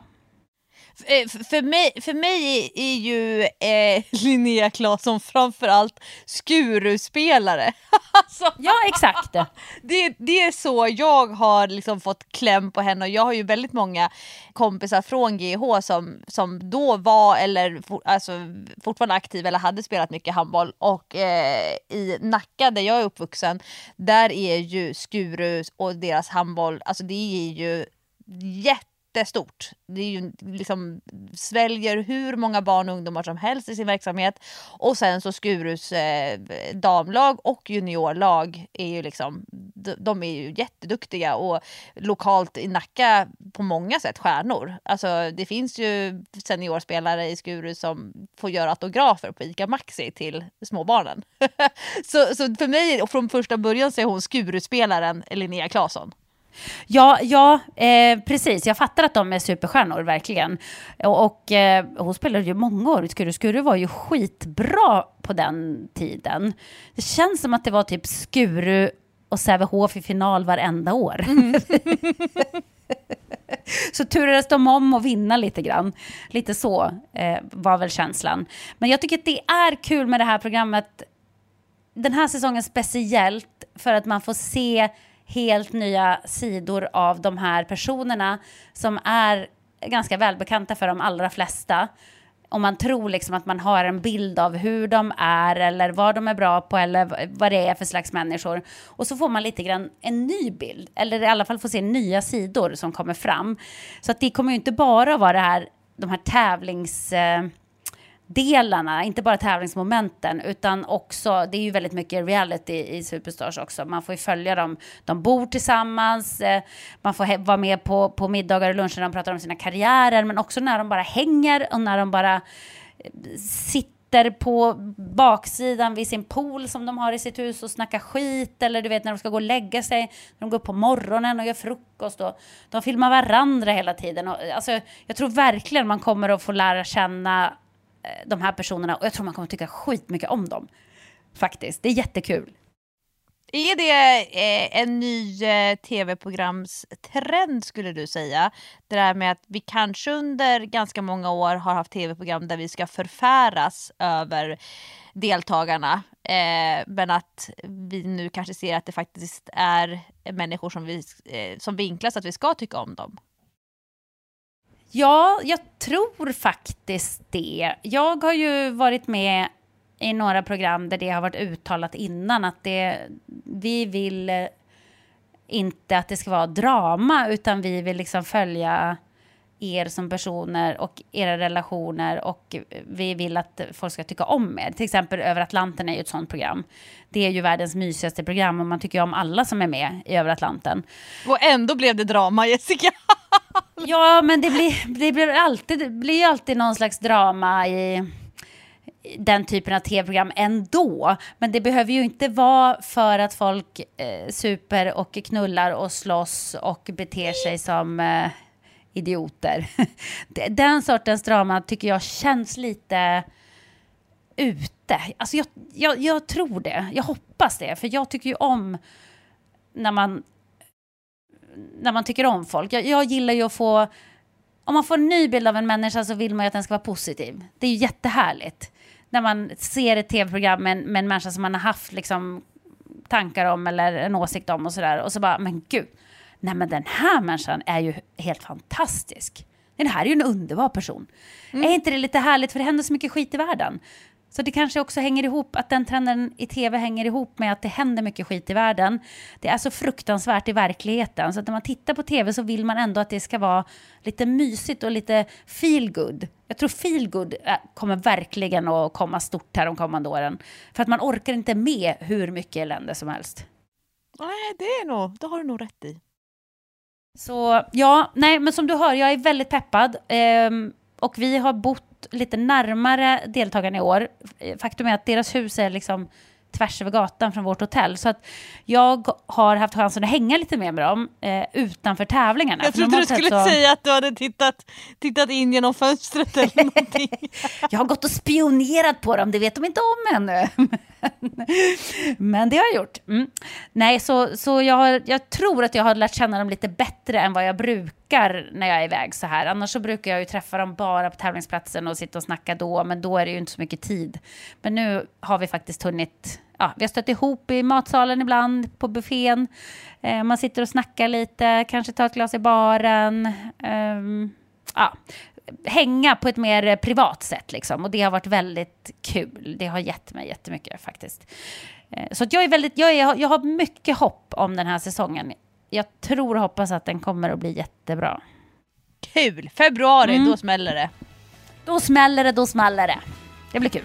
Eh, För mig, för mig är- ju eh, Linnea Claesson framförallt Skuru-spelare. alltså, ja exakt. det, det är så jag har liksom fått kläm på henne och jag har ju väldigt många kompisar från GH som, som då var eller for, alltså, fortfarande aktiva eller hade spelat mycket handboll och eh, i Nacka där jag är uppvuxen där är ju Skuru och deras handboll, alltså det är ju jättestort. Det är ju liksom sväljer hur många barn och ungdomar som helst i sin verksamhet. Och sen så Skurus eh, damlag och juniorlag är ju liksom, de, de är ju jätteduktiga och lokalt i Nacka på många sätt stjärnor. Alltså det finns ju seniorspelare i Skuru som får göra autografer på ICA Maxi till småbarnen. så, så för mig, och från första början så är hon Skuruspelaren Linnea Claesson. Ja, ja eh, precis. Jag fattar att de är superstjärnor, verkligen. Och, och eh, hon spelade ju många år i Skuru. Skuru var ju skitbra på den tiden. Det känns som att det var typ Skuru och Sävehof i final varenda år. så turades de om att vinna lite grann. Lite så eh, var väl känslan. Men jag tycker att det är kul med det här programmet. Den här säsongen speciellt för att man får se helt nya sidor av de här personerna som är ganska välbekanta för de allra flesta. Om man tror liksom att man har en bild av hur de är eller vad de är bra på eller vad det är för slags människor. Och så får man lite grann en ny bild, eller i alla fall får se nya sidor som kommer fram. Så att det kommer ju inte bara vara det här, de här tävlings... Eh, delarna, inte bara tävlingsmomenten, utan också, det är ju väldigt mycket reality i Superstars också. Man får ju följa dem, de bor tillsammans, eh, man får vara med på, på middagar och luncher när de pratar om sina karriärer, men också när de bara hänger och när de bara eh, sitter på baksidan vid sin pool som de har i sitt hus och snackar skit eller du vet när de ska gå och lägga sig, när de går upp på morgonen och gör frukost och de filmar varandra hela tiden. Och, alltså, jag tror verkligen man kommer att få lära känna Eh, de här personerna och jag tror man kommer tycka skitmycket om dem. Faktiskt, det är jättekul. Är det eh, en ny eh, tv-programstrend skulle du säga? Det där med att vi kanske under ganska många år har haft tv-program där vi ska förfäras över deltagarna. Eh, men att vi nu kanske ser att det faktiskt är människor som, vi, eh, som vinklas att vi ska tycka om dem. Ja, jag tror faktiskt det. Jag har ju varit med i några program där det har varit uttalat innan att det, vi vill eh, inte att det ska vara drama utan vi vill liksom följa er som personer och era relationer och vi vill att folk ska tycka om er. Till exempel Över Atlanten är ju ett sånt program. Det är ju världens mysigaste program och man tycker om alla som är med i Över Atlanten. Och ändå blev det drama Jessica. ja, men det blir, det blir alltid, det blir alltid någon slags drama i den typen av tv-program ändå. Men det behöver ju inte vara för att folk eh, super och knullar och slåss och beter sig som eh, idioter. Den sortens drama tycker jag känns lite ute. Alltså jag, jag, jag tror det. Jag hoppas det. För jag tycker ju om när man, när man tycker om folk. Jag, jag gillar ju att få... Om man får en ny bild av en människa så vill man ju att den ska vara positiv. Det är ju jättehärligt. När man ser ett tv-program med, med en människa som man har haft liksom, tankar om eller en åsikt om och sådär. Och så bara, men gud, nej men den här människan är ju helt fantastisk. Den här är ju en underbar person. Mm. Är inte det lite härligt för det händer så mycket skit i världen? Så det kanske också hänger ihop, att den trenden i tv hänger ihop med att det händer mycket skit i världen. Det är så fruktansvärt i verkligheten, så att när man tittar på tv så vill man ändå att det ska vara lite mysigt och lite feel good. Jag tror feel good äh, kommer verkligen att komma stort här de kommande åren. För att man orkar inte med hur mycket elände som helst. Nej, det är nog, det har du nog rätt i. Så ja, nej, men som du hör, jag är väldigt peppad. Ehm, och vi har bott lite närmare deltagarna i år. Faktum är att deras hus är liksom tvärs över gatan från vårt hotell. Så att jag har haft chansen att hänga lite mer med dem eh, utanför tävlingarna. Jag trodde du skulle så... säga att du hade tittat, tittat in genom fönstret eller någonting. jag har gått och spionerat på dem, det vet de inte om ännu. Men det har jag gjort. Mm. Nej, så, så jag, har, jag tror att jag har lärt känna dem lite bättre än vad jag brukar när jag är iväg så här. Annars så brukar jag ju träffa dem bara på tävlingsplatsen och sitta och snacka då, men då är det ju inte så mycket tid. Men nu har vi faktiskt hunnit ja, vi har stött ihop i matsalen ibland, på buffén. Eh, man sitter och snackar lite, kanske tar ett glas i baren. Eh, ja, hänga på ett mer privat sätt liksom. Och det har varit väldigt kul. Det har gett mig jättemycket faktiskt. Eh, så jag är väldigt, jag, är, jag har mycket hopp om den här säsongen. Jag tror och hoppas att den kommer att bli jättebra. Kul! Februari, mm. då smäller det. Då smäller det, då smäller det. Det blir kul.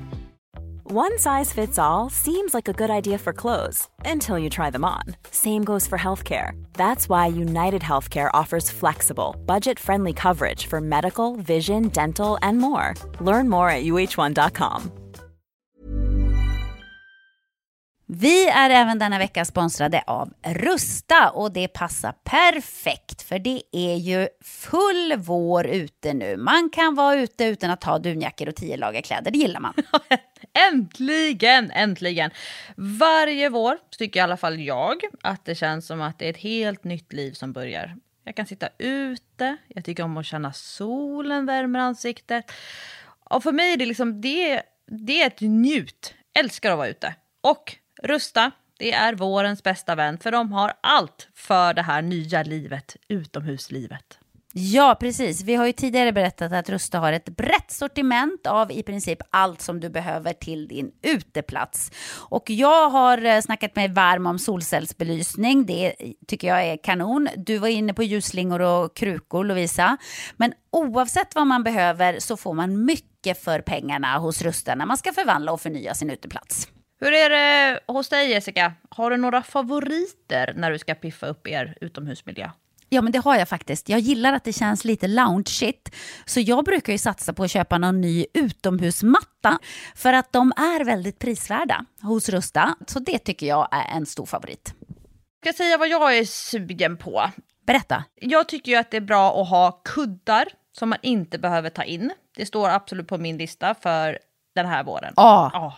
One size fits all seems like a good idea for clothes until you try them on. Same goes for healthcare. That's why United Healthcare offers flexible, budget friendly coverage for medical, vision, dental, and more. Learn more at uh1.com. Vi är även denna vecka sponsrade av Rusta och det passar perfekt för det är ju full vår ute nu. Man kan vara ute utan att ha dunjackor och tio lager kläder, det gillar man. Äntligen, äntligen! Varje vår tycker i alla fall jag att det känns som att det är ett helt nytt liv som börjar. Jag kan sitta ute, jag tycker om att känna solen värmer ansiktet. Och för mig är det liksom, det, det är ett njut. Älskar att vara ute. Och Rusta, det är vårens bästa vän för de har allt för det här nya livet, utomhuslivet. Ja, precis. Vi har ju tidigare berättat att Rusta har ett brett sortiment av i princip allt som du behöver till din uteplats. Och jag har eh, snackat mig varm om solcellsbelysning. Det tycker jag är kanon. Du var inne på ljusslingor och krukor, Lovisa. Men oavsett vad man behöver så får man mycket för pengarna hos Rusta när man ska förvandla och förnya sin uteplats. Hur är det hos dig Jessica? Har du några favoriter när du ska piffa upp er utomhusmiljö? Ja, men det har jag faktiskt. Jag gillar att det känns lite loungeigt. Så jag brukar ju satsa på att köpa någon ny utomhusmatta. För att de är väldigt prisvärda hos Rusta. Så det tycker jag är en stor favorit. Jag ska säga vad jag är sugen på. Berätta. Jag tycker ju att det är bra att ha kuddar som man inte behöver ta in. Det står absolut på min lista för den här våren. Ja. Ja.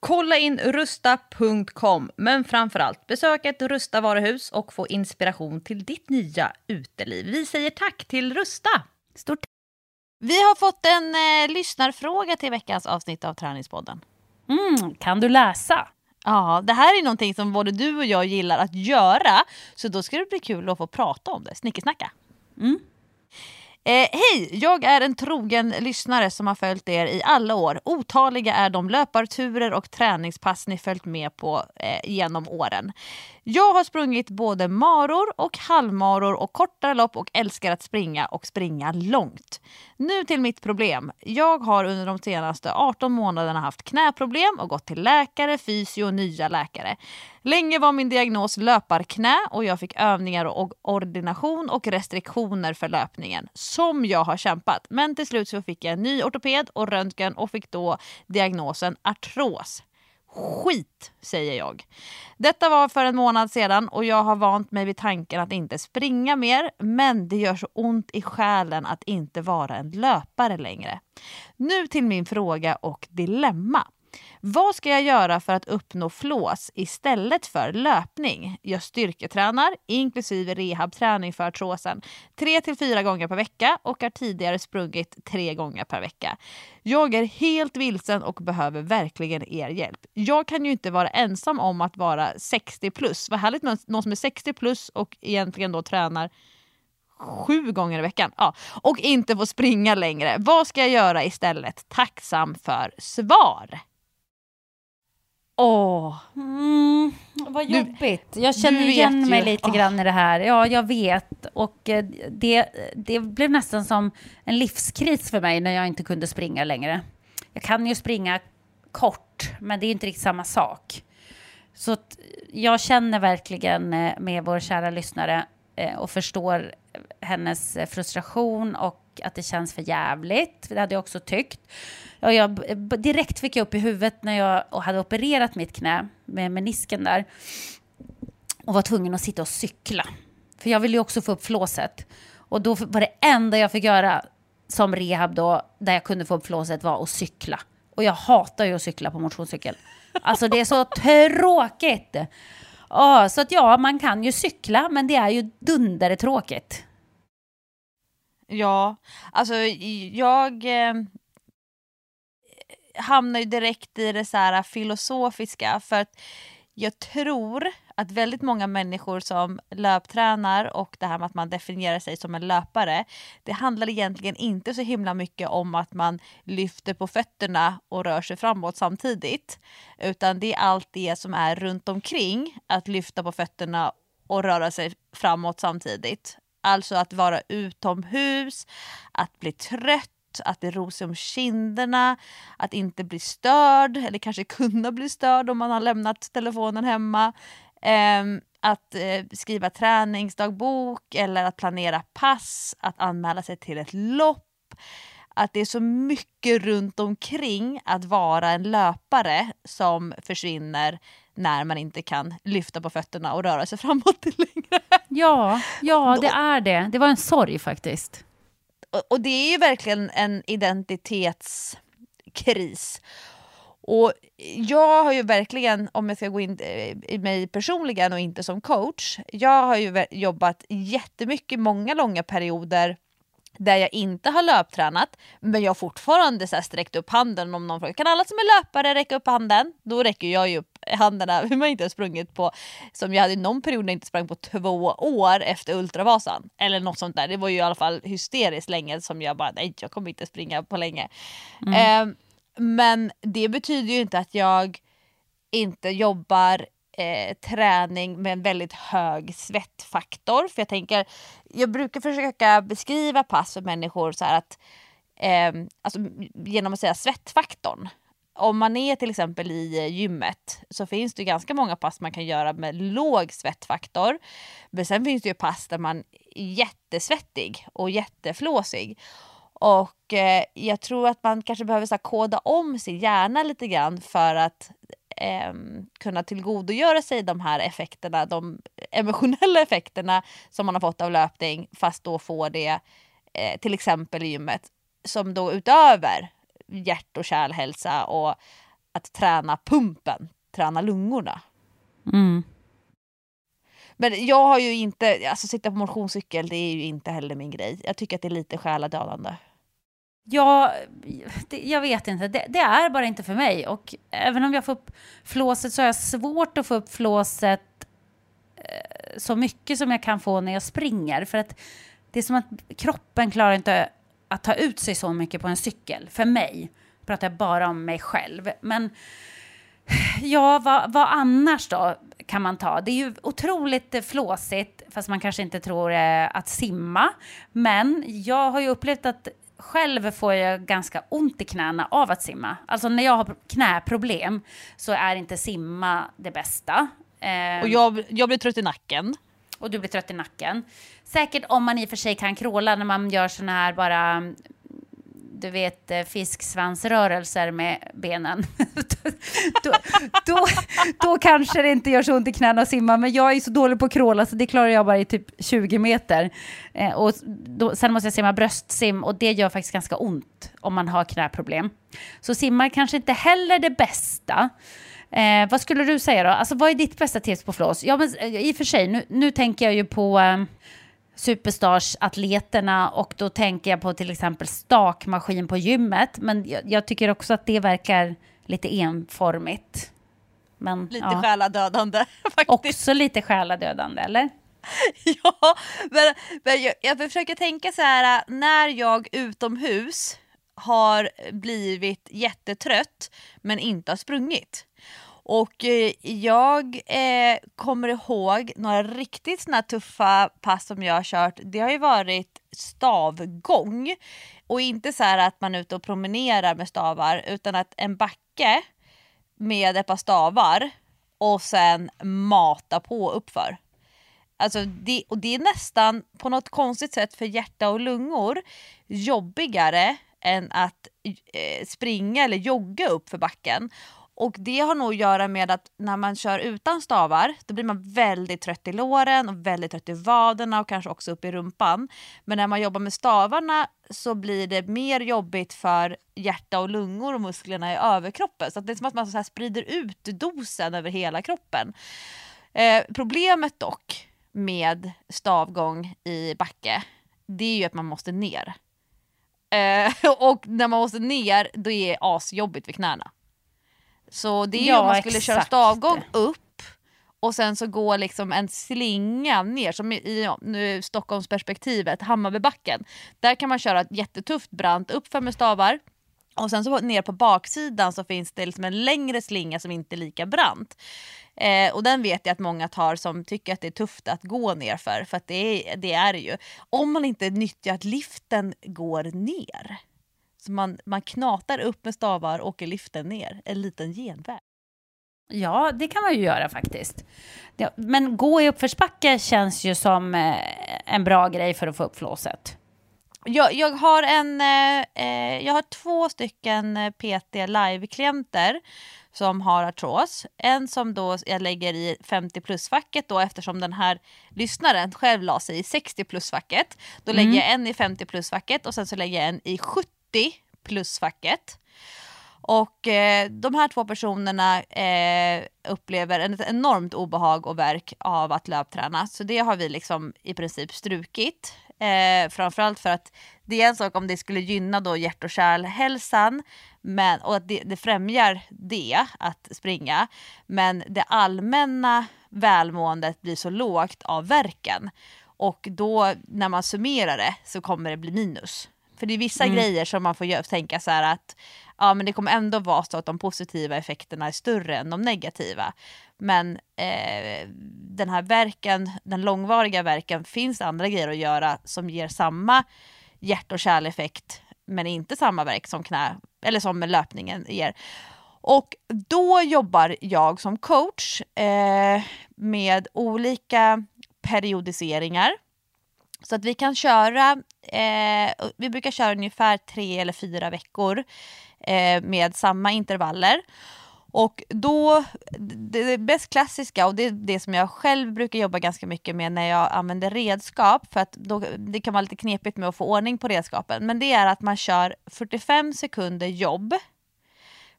Kolla in rusta.com, men framförallt besök ett Rusta varuhus och få inspiration till ditt nya uteliv. Vi säger tack till Rusta! Stort Vi har fått en eh, lyssnarfråga till veckans avsnitt av Träningspodden. mm, Kan du läsa? Ja, det här är någonting som både du och jag gillar att göra, så då ska det bli kul att få prata om det. Snickesnacka. Eh, Hej! Jag är en trogen lyssnare som har följt er i alla år. Otaliga är de löparturer och träningspass ni följt med på eh, genom åren. Jag har sprungit både maror och halvmaror och kortare lopp och älskar att springa och springa långt. Nu till mitt problem. Jag har under de senaste 18 månaderna haft knäproblem och gått till läkare, fysio och nya läkare. Länge var min diagnos löparknä och jag fick övningar och ordination och restriktioner för löpningen som jag har kämpat. Men till slut så fick jag en ny ortoped och röntgen och fick då diagnosen artros. Skit, säger jag. Detta var för en månad sedan och jag har vant mig vid tanken att inte springa mer men det gör så ont i själen att inte vara en löpare längre. Nu till min fråga och dilemma. Vad ska jag göra för att uppnå flås istället för löpning? Jag styrketränar, inklusive rehabträning för artrosen, tre till fyra gånger per vecka och har tidigare sprungit tre gånger per vecka. Jag är helt vilsen och behöver verkligen er hjälp. Jag kan ju inte vara ensam om att vara 60 plus. Vad härligt med någon som är 60 plus och egentligen då tränar sju gånger i veckan. Ja. Och inte få springa längre. Vad ska jag göra istället? Tacksam för svar. Åh, Mm, vad Du- jobbigt. Jag känner du igen ju. mig lite Åh. grann i det här. Ja, jag vet. Och eh, det, det blev nästan som en livskris för mig när jag inte kunde springa längre. Jag kan ju springa kort, men det är inte riktigt samma sak. Så jag känner verkligen eh, med vår kära lyssnare eh, och förstår hennes frustration och att det känns för jävligt. Det hade jag också tyckt. Och jag, direkt fick jag upp i huvudet när jag hade opererat mitt knä med menisken där och var tvungen att sitta och cykla. För jag ville ju också få upp flåset. Och då var det enda jag fick göra som rehab då, där jag kunde få upp flåset, var att cykla. Och jag hatar ju att cykla på motionscykel. Alltså det är så tråkigt. Ja, så att ja, man kan ju cykla, men det är ju dundertråkigt. Ja, alltså jag eh, hamnar ju direkt i det så här filosofiska för att jag tror att väldigt många människor som löptränar och det här med att man definierar sig som en löpare, det handlar egentligen inte så himla mycket om att man lyfter på fötterna och rör sig framåt samtidigt, utan det är allt det som är runt omkring att lyfta på fötterna och röra sig framåt samtidigt. Alltså att vara utomhus, att bli trött, att det rosar om kinderna, att inte bli störd eller kanske kunna bli störd om man har lämnat telefonen hemma. Eh, att eh, skriva träningsdagbok eller att planera pass, att anmäla sig till ett lopp. Att det är så mycket runt omkring att vara en löpare som försvinner när man inte kan lyfta på fötterna och röra sig framåt längre. Ja, ja det är det. Det var en sorg faktiskt. Och, och det är ju verkligen en identitetskris. Och jag har ju verkligen, om jag ska gå in i mig personligen och inte som coach, jag har ju jobbat jättemycket, många långa perioder där jag inte har löptränat men jag har fortfarande så här sträckt upp handen om någon frågar kan alla som är löpare räcka upp handen? Då räcker jag ju upp händerna hur man inte har sprungit på, som jag hade någon period när jag inte sprang på två år efter Ultravasan. Eller något sånt där. Det var ju i alla fall hysteriskt länge som jag bara nej jag kommer inte springa på länge. Mm. Eh, men det betyder ju inte att jag inte jobbar eh, träning med en väldigt hög svettfaktor. För jag tänker, jag brukar försöka beskriva pass för människor så att eh, alltså, genom att säga svettfaktorn. Om man är till exempel i eh, gymmet så finns det ganska många pass man kan göra med låg svettfaktor. Men sen finns det ju pass där man är jättesvettig och jätteflåsig. Och eh, jag tror att man kanske behöver så här, koda om sin hjärna lite grann för att eh, kunna tillgodogöra sig de här effekterna, de emotionella effekterna som man har fått av löpning fast då får det eh, till exempel i gymmet som då utöver hjärt och kärlhälsa och att träna pumpen, träna lungorna. Mm. Men jag har ju inte, alltså sitta på motionscykel det är ju inte heller min grej. Jag tycker att det är lite själadödande. Ja, det, jag vet inte. Det, det, är bara inte för mig. Och även om jag får upp flåset så har jag svårt att få upp flåset eh, så mycket som jag kan få när jag springer. För att det är som att kroppen klarar inte att ta ut sig så mycket på en cykel. För mig pratar jag bara om mig själv. Men ja, vad, vad annars då kan man ta? Det är ju otroligt flåsigt, fast man kanske inte tror eh, att simma. Men jag har ju upplevt att själv får jag ganska ont i knäna av att simma. Alltså när jag har knäproblem så är inte simma det bästa. Eh, och jag, jag blir trött i nacken. Och du blir trött i nacken. Säkert om man i och för sig kan kråla när man gör såna här bara du vet, eh, fisksvansrörelser med benen. då, då, då, kanske det inte gör så ont i knäna att simma, men jag är så dålig på att kråla så det klarar jag bara i typ 20 meter. Eh, och då, sen måste jag simma bröstsim och det gör faktiskt ganska ont om man har knäproblem. Så simma kanske inte heller det bästa. Eh, vad skulle du säga då? Alltså vad är ditt bästa tips på flås? Ja, men eh, i och för sig, nu, nu tänker jag ju på eh, superstars-atleterna och då tänker jag på till exempel stakmaskin på gymmet. Men jag, jag tycker också att det verkar lite enformigt. Men, lite ja. själadödande faktiskt. Också lite själadödande, eller? ja, men, men jag, jag försöker tänka så här, när jag utomhus har blivit jättetrött men inte har sprungit. Och eh, jag eh, kommer ihåg några riktigt såna tuffa pass som jag har kört. Det har ju varit stavgång. Och inte så att man är ute och promenerar med stavar utan att en backe med ett par stavar och sen mata på uppför. Alltså det, och det är nästan på något konstigt sätt för hjärta och lungor jobbigare än att eh, springa eller jogga upp för backen. Och det har nog att göra med att när man kör utan stavar då blir man väldigt trött i låren och väldigt trött i vaderna och kanske också upp i rumpan. Men när man jobbar med stavarna så blir det mer jobbigt för hjärta och lungor och musklerna i överkroppen. Så det är som att man så sprider ut dosen över hela kroppen. Eh, problemet dock med stavgång i backe det är ju att man måste ner. Eh, och när man måste ner då är det asjobbigt vid knäna. Så det är ja, om man skulle köra stavgång upp och sen så går liksom en slinga ner, som i nu Stockholmsperspektivet, Hammarbybacken. Där kan man köra ett jättetufft brant uppför med stavar och sen så ner på baksidan så finns det liksom en längre slinga som inte är lika brant. Eh, och den vet jag att många tar som tycker att det är tufft att gå ner för, för det är det är ju. Om man inte nyttjar att liften går ner. Så man, man knatar upp med stavar och åker liften ner, en liten genväg. Ja, det kan man ju göra faktiskt. Men gå i uppförsbacke känns ju som eh, en bra grej för att få upp flåset. Jag, jag, har en, eh, eh jag har två stycken eh, PT live-klienter som har artros. En som då jag lägger i 50 plus-facket då eftersom den här lyssnaren själv la sig i 60 plus-facket. Då mm. lägger jag en i 50 plus-facket och sen så lägger jag en i 70 plus-facket. Och eh, de här två personerna eh, upplever ett enormt obehag och verk av att löpträna. Så det har vi liksom i princip strukit. Eh, framförallt för att det är en sak om det skulle gynna då hjärt och kärlhälsan men, och att det, det främjar det, att springa. Men det allmänna välmåendet blir så lågt av verken. Och då när man summerar det så kommer det bli minus. För det är vissa mm. grejer som man får tänka så här att ja, men det kommer ändå vara så att de positiva effekterna är större än de negativa. Men eh, den här verken, den långvariga verken, finns andra grejer att göra som ger samma hjärt och kärleffekt men inte samma verk som knä eller som löpningen ger. Och då jobbar jag som coach eh, med olika periodiseringar. Så att vi kan köra, eh, vi brukar köra ungefär tre eller fyra veckor eh, med samma intervaller. Och då, det bäst klassiska och det är det som jag själv brukar jobba ganska mycket med när jag använder redskap, för att då, det kan vara lite knepigt med att få ordning på redskapen, men det är att man kör 45 sekunder jobb,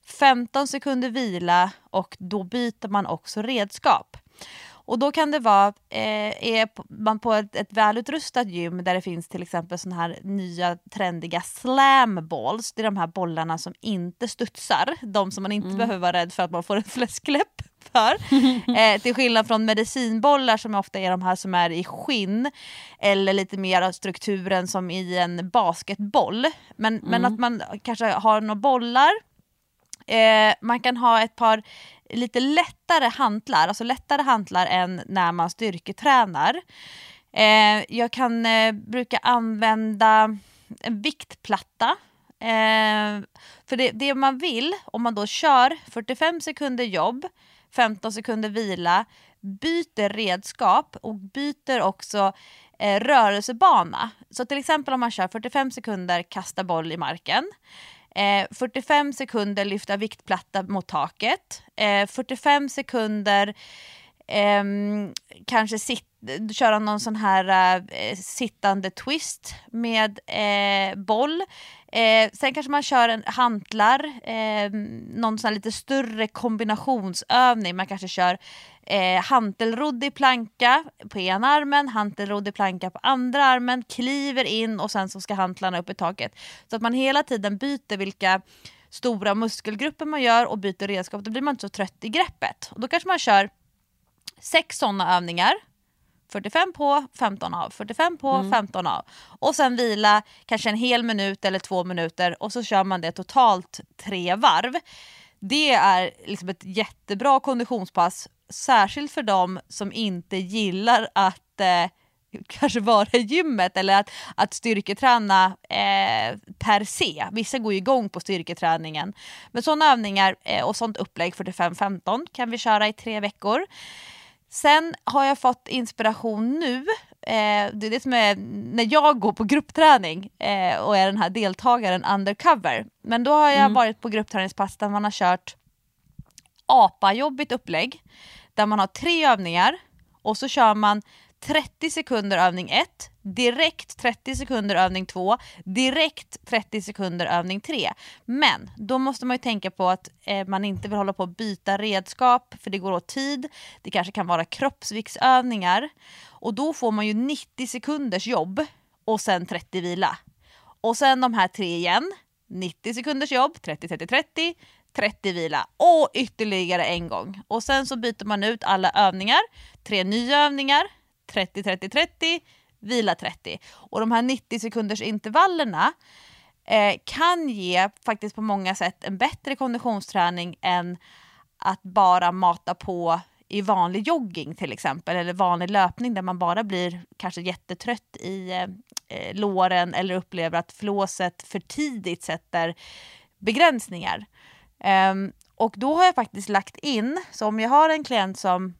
15 sekunder vila och då byter man också redskap. Och då kan det vara, eh, är man på ett, ett välutrustat gym där det finns till exempel sådana här nya trendiga slam balls, det är de här bollarna som inte studsar, de som man inte mm. behöver vara rädd för att man får en fläskläpp för. eh, till skillnad från medicinbollar som ofta är de här som är i skinn eller lite mer av strukturen som i en basketboll. Men, mm. men att man kanske har några bollar Eh, man kan ha ett par lite lättare hantlar, alltså lättare hantlar än när man styrketränar. Eh, jag kan eh, bruka använda en viktplatta. Eh, för det, det man vill, om man då kör 45 sekunder jobb, 15 sekunder vila, byter redskap och byter också eh, rörelsebana. Så till exempel om man kör 45 sekunder kasta boll i marken, Eh, 45 sekunder lyfta viktplatta mot taket. Eh, 45 sekunder eh, kanske sit, köra någon sån här eh, sittande twist med eh, boll. Eh, sen kanske man kör en hantlar, eh, någon sån lite större kombinationsövning. Man kanske kör eh, hantelrodd i planka på ena armen, hantelrodd i planka på andra armen, kliver in och sen så ska hantlarna upp i taket. Så att man hela tiden byter vilka stora muskelgrupper man gör och byter redskap. Då blir man inte så trött i greppet. Och då kanske man kör sex sådana övningar 45 på, 15 av, 45 på, mm. 15 av. Och sen vila kanske en hel minut eller två minuter och så kör man det totalt tre varv. Det är liksom ett jättebra konditionspass, särskilt för de som inte gillar att eh, kanske vara i gymmet eller att, att styrketräna eh, per se. Vissa går ju igång på styrketräningen. Men sådana övningar eh, och sånt upplägg 45-15 kan vi köra i tre veckor. Sen har jag fått inspiration nu, eh, det är det som är när jag går på gruppträning eh, och är den här deltagaren undercover. Men då har jag mm. varit på gruppträningspass där man har kört apa-jobbigt upplägg, där man har tre övningar och så kör man 30 sekunder övning 1, direkt 30 sekunder övning 2, direkt 30 sekunder övning 3. Men då måste man ju tänka på att eh, man inte vill hålla på att byta redskap för det går åt tid. Det kanske kan vara kroppsviktsövningar och då får man ju 90 sekunders jobb och sen 30 vila. Och sen de här tre igen, 90 sekunders jobb, 30, 30, 30, 30 vila och ytterligare en gång. Och sen så byter man ut alla övningar, tre nya övningar, 30, 30, 30, vila 30. Och de här 90 sekunders intervallerna eh, kan ge faktiskt på många sätt en bättre konditionsträning än att bara mata på i vanlig jogging till exempel eller vanlig löpning där man bara blir kanske jättetrött i, eh, eh låren eller upplever att flåset för tidigt sätter begränsningar. Um, och då har jag faktiskt lagt in, så om jag har en klient som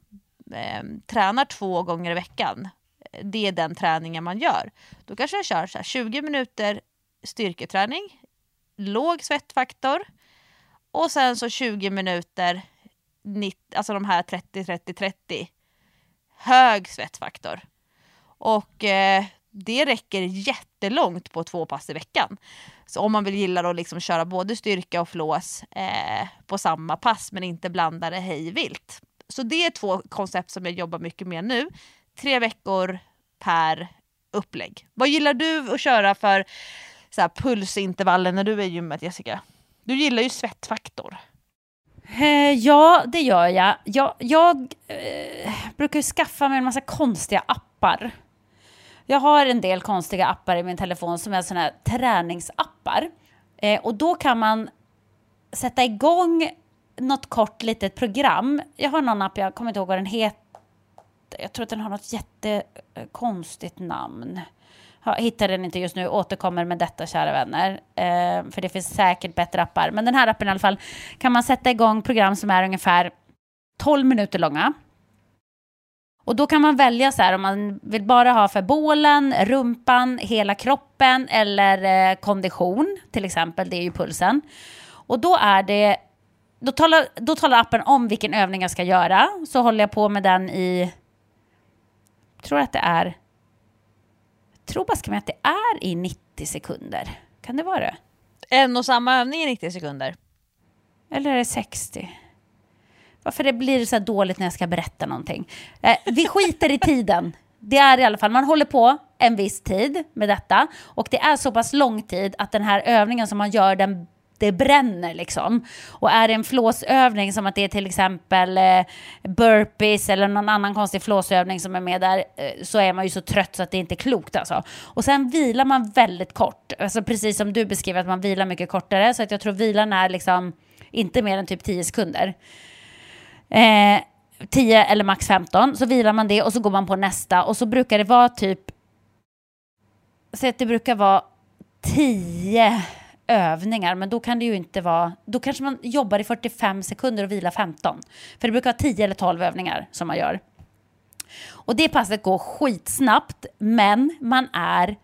eh, tränar två gånger i veckan, eh, det är den träningen man gör. Då kanske jag kör så här, 20 minuter styrketräning, låg svettfaktor och sen så 20 minuter, 90, alltså de här 30-30-30, hög svettfaktor. Och eh, det räcker jättelångt på två pass i veckan. Så om man vill gilla att liksom köra både styrka och flås eh, på samma pass men inte blanda det hej vilt. Så det är två koncept som jag jobbar mycket med nu. Tre veckor per upplägg. Vad gillar du att köra för så här, pulsintervaller när du är i gymmet Jessica? Du gillar ju svettfaktor. Eh, ja, det gör jag. Jag, jag eh, brukar skaffa mig en massa konstiga appar jag har en del konstiga appar i min telefon som är sådana här träningsappar. Eh, och då kan man sätta igång något kort litet program. Jag har någon app, jag kommer inte ihåg vad den heter. Jag tror att den har något jättekonstigt namn. Jag hittar den inte just nu, återkommer med detta kära vänner. Eh, för det finns säkert bättre appar. Men den här appen i alla fall kan man sätta igång program som är ungefär 12 minuter långa. Och då kan man välja så här om man vill bara ha för bålen, rumpan, hela kroppen eller eh, kondition till exempel, det är ju pulsen. Och då är det, då talar, då talar appen om vilken övning jag ska göra. Så håller jag på med den i, jag tror att det är, jag tror bara att det är i 90 sekunder. Kan det vara det? En och samma övning i 90 sekunder? Eller är det 60? Varför det blir så dåligt när jag ska berätta någonting? Eh, vi skiter i tiden. Det är i alla fall, man håller på en viss tid med detta och det är så pass lång tid att den här övningen som man gör, den det bränner liksom. Och är det en flåsövning som att det är till exempel eh, burpees eller någon annan konstig flåsövning som är med där eh, så är man ju så trött så att det inte är klokt alltså. Och sen vilar man väldigt kort, alltså precis som du beskriver att man vilar mycket kortare så att jag tror vilan är liksom inte mer än typ 10 sekunder. Eh, 10 eller max 15, så vilar man det och så går man på nästa och så brukar det vara typ, Säg att det brukar vara 10 övningar, men då kan det ju inte vara, då kanske man jobbar i 45 sekunder och vilar 15. För det brukar vara 10 eller 12 övningar som man gör. Och det passet går skitsnabbt, men man är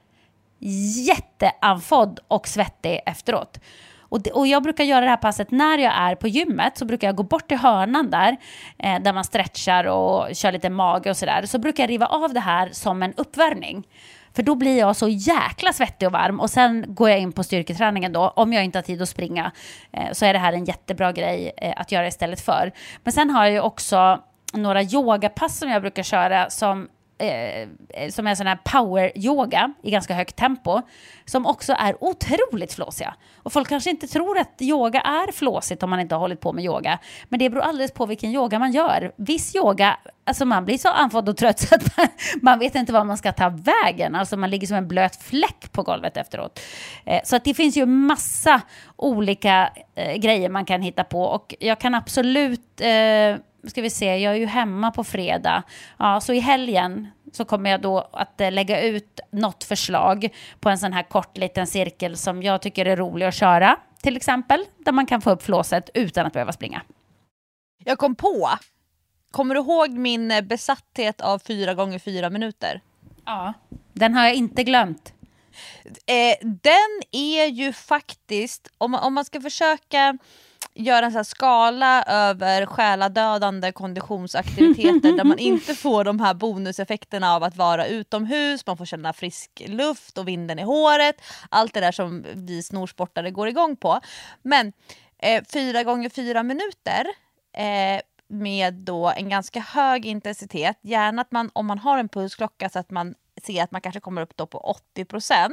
jätteanfodd och svettig efteråt. Och, det, och jag brukar göra det här passet när jag är på gymmet, så brukar jag gå bort till hörnan där, eh, där man stretchar och kör lite mage och sådär. Så brukar jag riva av det här som en uppvärmning. För då blir jag så jäkla svettig och varm och sen går jag in på styrketräningen då. Om jag inte har tid att springa eh, så är det här en jättebra grej eh, att göra istället för. Men sen har jag ju också några yogapass som jag brukar köra som Eh, eh, som är sån här power-yoga i ganska högt tempo, som också är otroligt flåsiga. Och folk kanske inte tror att yoga är flåsigt om man inte har hållit på med yoga, men det beror alldeles på vilken yoga man gör. Viss yoga, alltså man blir så andfådd och trött så att man, man, vet inte var man ska ta vägen, alltså man ligger som en blöt fläck på golvet efteråt. Eh, så att det finns ju massa olika eh, grejer man kan hitta på och jag kan absolut eh, ska vi se, jag är ju hemma på fredag. Ja, så i helgen så kommer jag då att eh, lägga ut något förslag på en sån här kort liten cirkel som jag tycker är rolig att köra, till exempel, där man kan få upp flåset utan att behöva springa. Jag kom på, kommer du ihåg min eh, besatthet av fyra gånger fyra minuter? Ja, den har jag inte glömt. Eh, den är ju faktiskt, om man, om man ska försöka göra en sån skala över själadödande konditionsaktiviteter där man inte får de här bonuseffekterna av att vara utomhus, man får känna frisk luft och vinden i håret. Allt det där som vi snorsportare går igång på. Men eh, fyra gånger fyra minuter eh, med då en ganska hög intensitet. Gärna att man, om man har en pulsklocka så att man ser att man kanske kommer upp då på 80%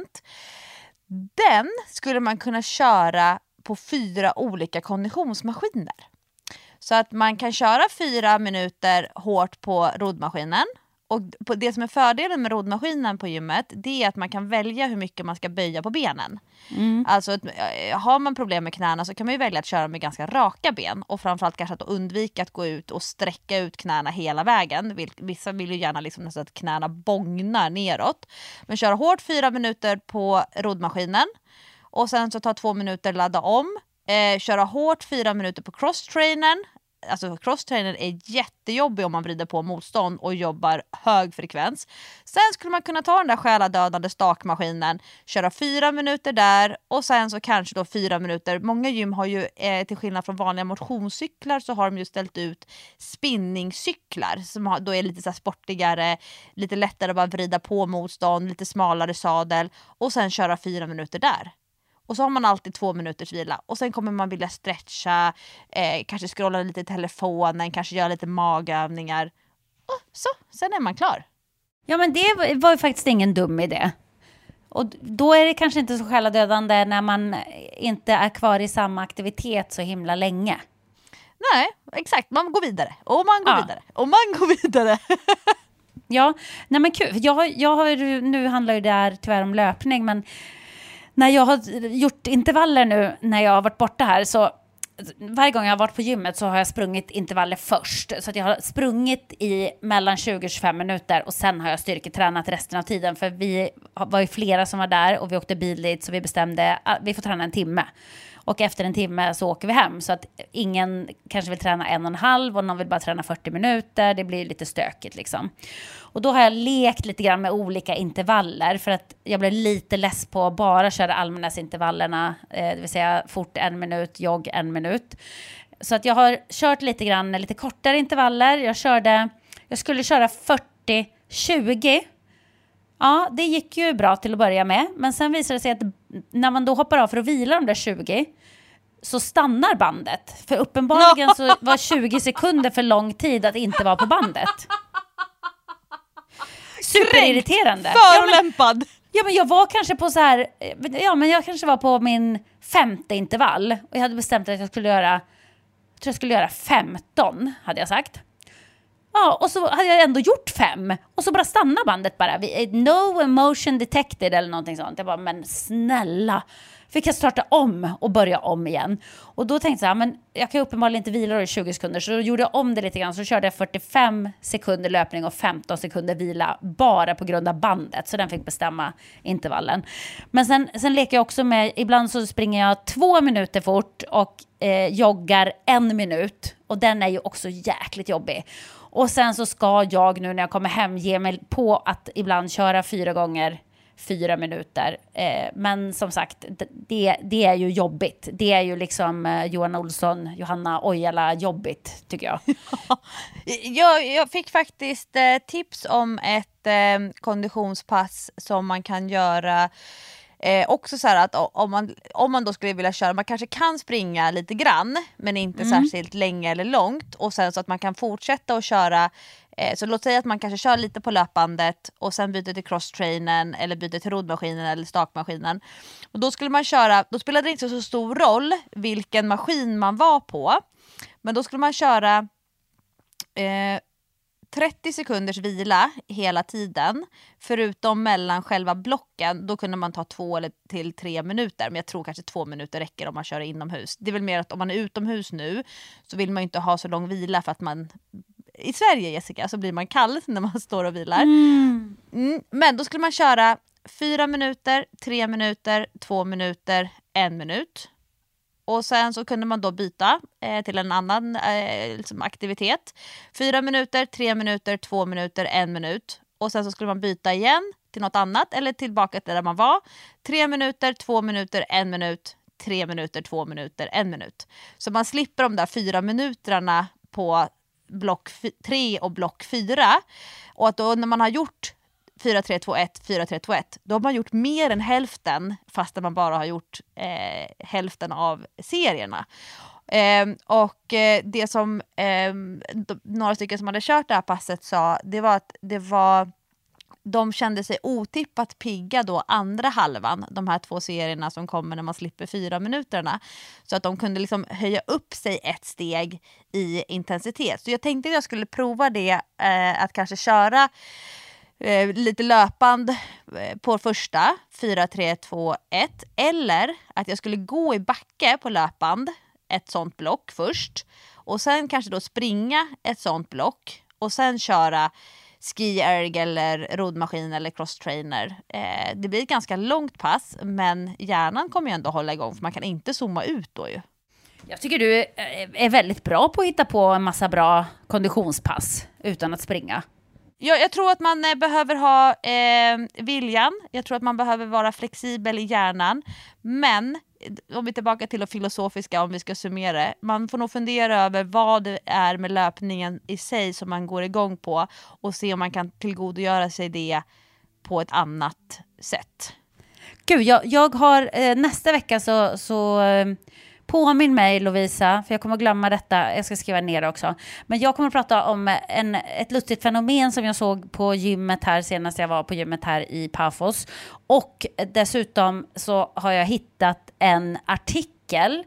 Den skulle man kunna köra på fyra olika konditionsmaskiner. Så att man kan köra fyra minuter hårt på roddmaskinen och på det som är fördelen med roddmaskinen på gymmet det är att man kan välja hur mycket man ska böja på benen. Mm. Alltså eh, har man problem med knäna så kan man välja att köra med ganska raka ben och framförallt kanske att undvika att gå ut och sträcka ut knäna hela vägen. Vissa vill ju gärna liksom nästan att knäna bångnar neråt. Men köra hårt fyra minuter på roddmaskinen och sen så ta två minuter ladda om. Eh, köra hårt fyra minuter på crosstrainern. Alltså crosstrainern är jättejobbig om man vrider på motstånd och jobbar hög frekvens. Sen skulle man kunna ta den där själadödande stakmaskinen, köra fyra minuter där och sen så kanske då fyra minuter. Många gym har ju, eh, till skillnad från vanliga motionscyklar, så har de ju ställt ut spinningcyklar som har, då är lite så här sportigare, lite lättare att bara vrida på motstånd, lite smalare sadel och sen köra fyra minuter där. Och så har man alltid två minuters vila och sen kommer man vilja stretcha, eh, kanske scrolla lite i telefonen, kanske göra lite magövningar. Och så, sen är man klar. Ja, men det var- ju faktiskt ingen dum idé. Och då är det kanske inte så själadödande när man inte är kvar i samma aktivitet så himla länge. Nej, exakt. Man går vidare och man går Ja. vidare och man går vidare. Ja, nej men kul. Jag jag har, nu handlar ju det här tyvärr om löpning, men när jag har gjort intervaller nu när jag har varit borta här så varje gång jag har varit på gymmet så har jag sprungit intervaller först. Så att jag har sprungit i mellan 20 och 25 minuter och sen har jag styrketränat resten av tiden. För vi var ju flera som var där och vi åkte bil dit så vi bestämde att vi får träna en timme. Och efter en timme så åker vi hem. Så att ingen kanske vill träna en och en halv och någon vill bara träna 40 minuter. Det blir lite stökigt liksom. Och då har jag lekt lite grann med olika intervaller för att jag blev lite less på att bara köra almenäsintervallerna eh, det vill säga fort en minut, jogg en minut. Så att jag har kört lite grann lite kortare intervaller. Jag körde, jag skulle köra 40-20 Ja, det gick ju bra till att börja med. Men sen visade det sig att när man då hoppar av för att vila de där 20 så stannar bandet. För uppenbarligen så var 20 sekunder för lång tid att inte vara på bandet. Superirriterande. Förolämpad! Ja men jag var kanske på så här, ja men jag kanske var på min femte intervall och jag hade bestämt att jag skulle göra, jag tror jag skulle göra 15 hade jag sagt. Ja, och så hade jag ändå gjort fem och så bara stannar bandet bara. No emotion detected eller någonting sånt. Jag bara, men snälla. Fick jag starta om och börja om igen. Och då tänkte jag, men jag kan ju uppenbarligen inte vila i 20 sekunder. Så då gjorde jag om det lite grann. Så körde jag 45 sekunder löpning och 15 sekunder vila. Bara på grund av bandet. Så den fick bestämma intervallen. Men sen, sen leker jag också med, ibland så springer jag två minuter fort och eh, joggar en minut. Och den är ju också jäkligt jobbig. Och sen så ska jag nu när jag kommer hem ge mig på att ibland köra fyra gånger fyra minuter. Eh, men som sagt, det, det är ju jobbigt. Det är ju liksom eh, Johan Olsson, Johanna Ojala jobbigt tycker jag. Jag, jag fick faktiskt eh, tips om ett eh, konditionspass som man kan göra Eh, också så här att om man, om man då skulle vilja köra, man kanske kan springa lite grann men inte särskilt länge eller långt och sen så att man kan fortsätta att köra eh, så låt säga att man kanske kör lite på löpbandet och sen byter till crosstrainern eller byter till roddmaskinen eller stakmaskinen. Och då skulle man köra, då spelade det inte så stor roll vilken maskin man var på men då skulle man köra eh, 30 sekunders vila hela tiden. Förutom mellan själva blocken, då kunde man ta två eller till tre minuter. Men jag tror kanske två minuter räcker om man kör inomhus. Det är väl mer att om man är utomhus nu så vill man inte ha så lång vila för att man i Sverige Jessica så blir man kall när man står och vilar. Mm, men då skulle man köra fyra minuter, tre minuter, två minuter, en minut. Och sen så kunde man då byta eh, till en annan eh, liksom aktivitet. Fyra minuter, tre minuter, två minuter, en minut. Och sen så skulle man byta igen till något annat eller tillbaka till där man var. Tre minuter, två minuter, en minut, tre minuter, två minuter, en minut. Så man slipper de där fyra minuterna på block fy- tre och block fyra. Och att då när man har gjort 4321 4321, Då har man gjort mer än hälften fast man bara har gjort eh, hälften av serierna. Eh, och eh, det som ehm, några stycken som hade kört det här passet sa, det var att det var de kände sig otippat pigga då andra halvan, de här två serierna som kommer när man slipper fyra minuterna. Så att de kunde liksom höja upp sig ett steg i intensitet. Så jag tänkte att jag skulle prova det, eh, att kanske köra eh, lite löpande eh, på första, 4, 3, 2, 1. Eller att jag skulle gå i backe på löpband, ett sånt block först. Och sen kanske då springa ett sånt block och sen köra ski erg eller roddmaskin eller crosstrainer. Eh, det blir ett ganska långt pass men hjärnan kommer ju ändå hålla igång för man kan inte zooma ut då ju. Jag tycker du eh, är väldigt bra på att hitta på en massa bra konditionspass utan att springa. Jag, jag tror att man eh, behöver ha eh, viljan, jag tror att man behöver vara flexibel i hjärnan. Men eh, om vi är tillbaka till det filosofiska, om vi ska summera man får nog fundera över vad det är med löpningen i sig som man går igång på och se om man kan tillgodogöra sig det på ett annat sätt. Gud, jag, jag har eh, nästa vecka så, så eh, Påminn mig Lovisa, för jag kommer att glömma detta, jag ska skriva ner det också. Men jag kommer att prata om en, ett lustigt fenomen som jag såg på gymmet här senast jag var på gymmet här i Pafos. Och dessutom så har jag hittat en artikel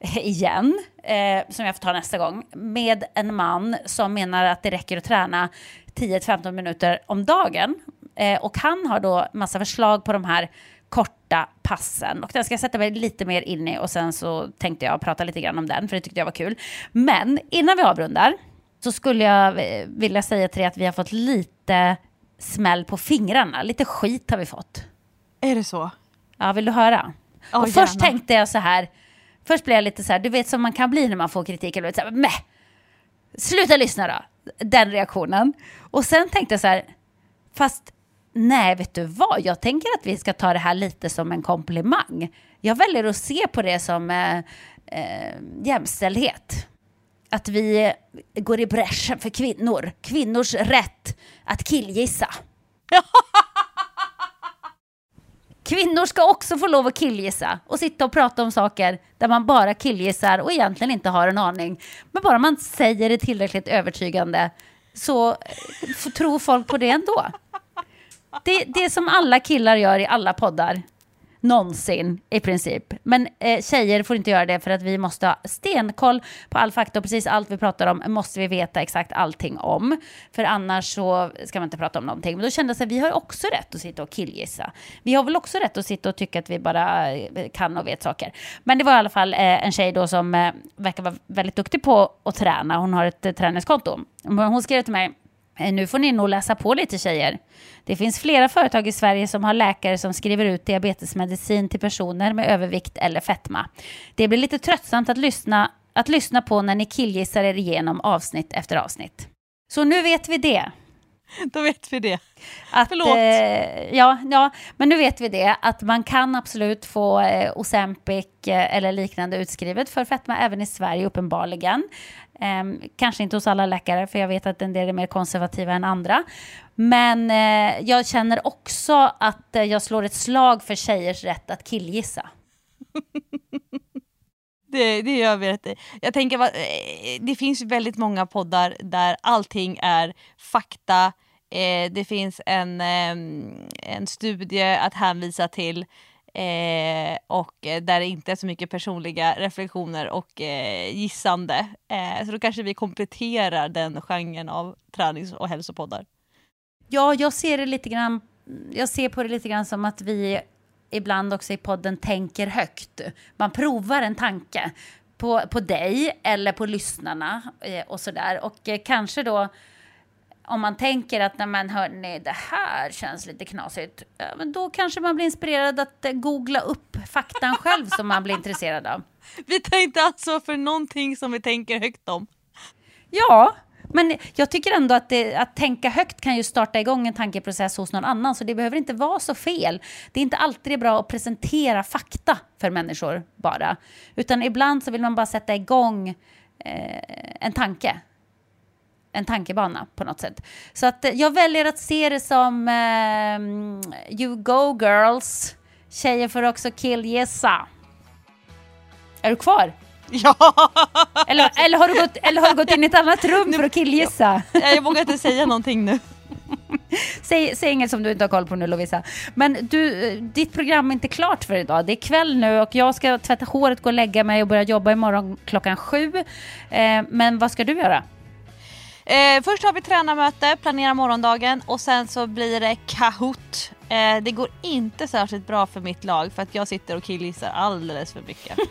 igen, eh, som jag får ta nästa gång, med en man som menar att det räcker att träna 10-15 minuter om dagen. Eh, och han har då massa förslag på de här korta passen. Och den ska jag sätta mig lite mer in i och sen så tänkte jag prata lite grann om den för det tyckte jag var kul. Men innan vi avrundar så skulle jag eh, vilja säga till dig att vi har fått lite smäll på fingrarna. Lite skit har vi fått. Är det så? Ja, vill du höra? Oh, och först gärna. tänkte jag så här, först blev jag lite så här, du vet som man kan bli när man får kritik, eller så här, Mäh! sluta lyssna då, den reaktionen. Och sen tänkte jag så här, fast Nej, vet du vad? Jag tänker att vi ska ta det här lite som en komplimang. Jag väljer att se på det som eh, eh, jämställdhet. Att vi eh, går i bräschen för kvinnor. Kvinnors rätt att killgissa. Kvinnor ska också få lov att killgissa och sitta och prata om saker där man bara killgissar och egentligen inte har en aning. Men bara man säger det tillräckligt övertygande så eh, tror folk på det ändå. Det, det som alla killar gör i alla poddar. Någonsin i princip. Men eh, tjejer får inte göra det för att vi måste ha stenkoll på all fakta och precis allt vi pratar om måste vi veta exakt allting om. För annars så ska man inte prata om någonting. Men då kände jag att vi har också rätt att sitta och killgissa. Vi har väl också rätt att sitta och tycka att vi bara eh, kan och vet saker. Men det var i alla fall eh, en tjej då som eh, verkar vara väldigt duktig på att träna. Hon har ett eh, träningskonto. Hon skrev till mig nu får ni nog läsa på lite tjejer. Det finns flera företag i Sverige som har läkare som skriver ut diabetesmedicin till personer med övervikt eller fetma. Det blir lite tröttsamt att lyssna, att lyssna på när ni killgissar er igenom avsnitt efter avsnitt. Så nu vet vi det. Då vet vi det. Att, Förlåt. Eh, ja, ja, men nu vet vi det. Att man kan absolut få eh, Ozempic eh, eller liknande utskrivet för fetma även i Sverige uppenbarligen. Eh, kanske inte hos alla läkare, för jag vet att en del är mer konservativa än andra. Men eh, jag känner också att eh, jag slår ett slag för tjejers rätt att killgissa. Det, det gör vi rätt Jag tänker, eh, det finns väldigt många poddar där allting är fakta, eh, det finns en, eh, en studie att hänvisa till eh, och eh, där det inte är så mycket personliga reflektioner och eh, gissande. Eh, så då kanske vi kompletterar den genren av tränings och hälsopoddar. Ja, jag ser det lite grann jag ser på det lite grann som att vi ibland också i podden tänker högt. Man provar en tanke på, på dig eller på lyssnarna eh, och sådär. Och eh, kanske då om man tänker att när man hör nej, det här känns lite knasigt, ja, men då kanske man blir inspirerad att eh, googla upp faktan själv som man blir intresserad av. Vi tar inte ansvar för någonting som vi tänker högt om. Ja, men jag tycker ändå att, det, att tänka högt kan ju starta igång en tankeprocess hos någon annan, så det behöver inte vara så fel. Det är inte alltid bra att presentera fakta för människor bara, utan ibland så vill man bara sätta igång eh, en tanke en tankebana på något sätt. Så att jag väljer att se det som eh, You go girls. Tjejer får också killgissa. Är du kvar? Ja! Eller, eller, har du gått, eller har du gått in i ett annat rum för att killgissa? Ja, jag vågar inte säga någonting nu. säg, säg inget som du inte har koll på nu Lovisa. Men du, ditt program är inte klart för idag. Det är kväll nu och jag ska tvätta håret, gå och lägga mig och börja jobba imorgon klockan sju. Eh, men vad ska du göra? Eh, först har vi tränarmöte, planera morgondagen och sen så blir det Kahoot. Eh, det går inte särskilt bra för mitt lag för att jag sitter och killgissar alldeles för mycket.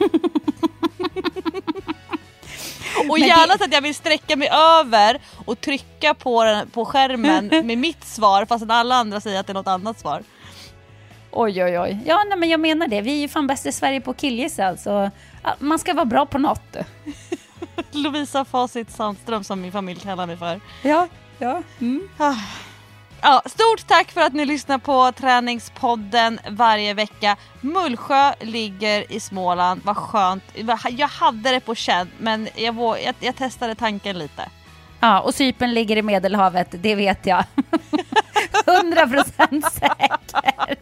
och gärna så att jag vill sträcka mig över och trycka på, den, på skärmen med mitt svar fast alla andra säger att det är något annat svar. Oj, oj, oj. Ja, nej, men jag menar det. Vi är ju fan bäst i Sverige på killgissa. Alltså, man ska vara bra på något. Lovisa Facit Sandström som min familj kallar mig för. Ja, ja. Mm. Ah. Ja, stort tack för att ni lyssnar på Träningspodden varje vecka. Mullsjö ligger i Småland, vad skönt. Jag hade det på känn men jag, jag, jag testade tanken lite. Ja, och Cypern ligger i Medelhavet, det vet jag. 100% säker.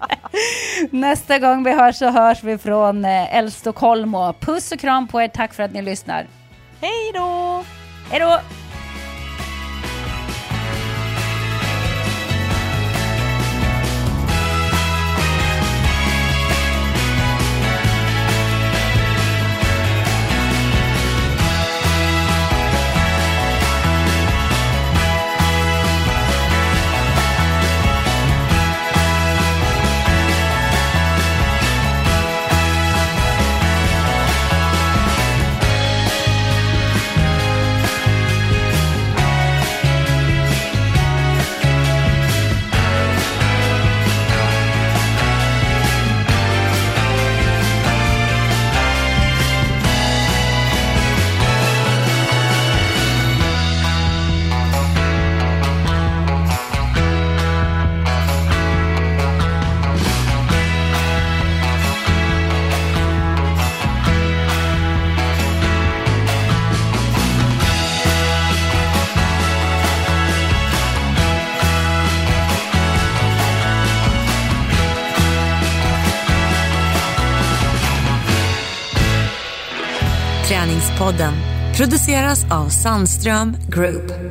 Nästa gång vi hörs så hörs vi från eh, Älvstockholm. Puss och kram på er, tack för att ni lyssnar. Hej då! Hej då! Produceras av Sandström Group.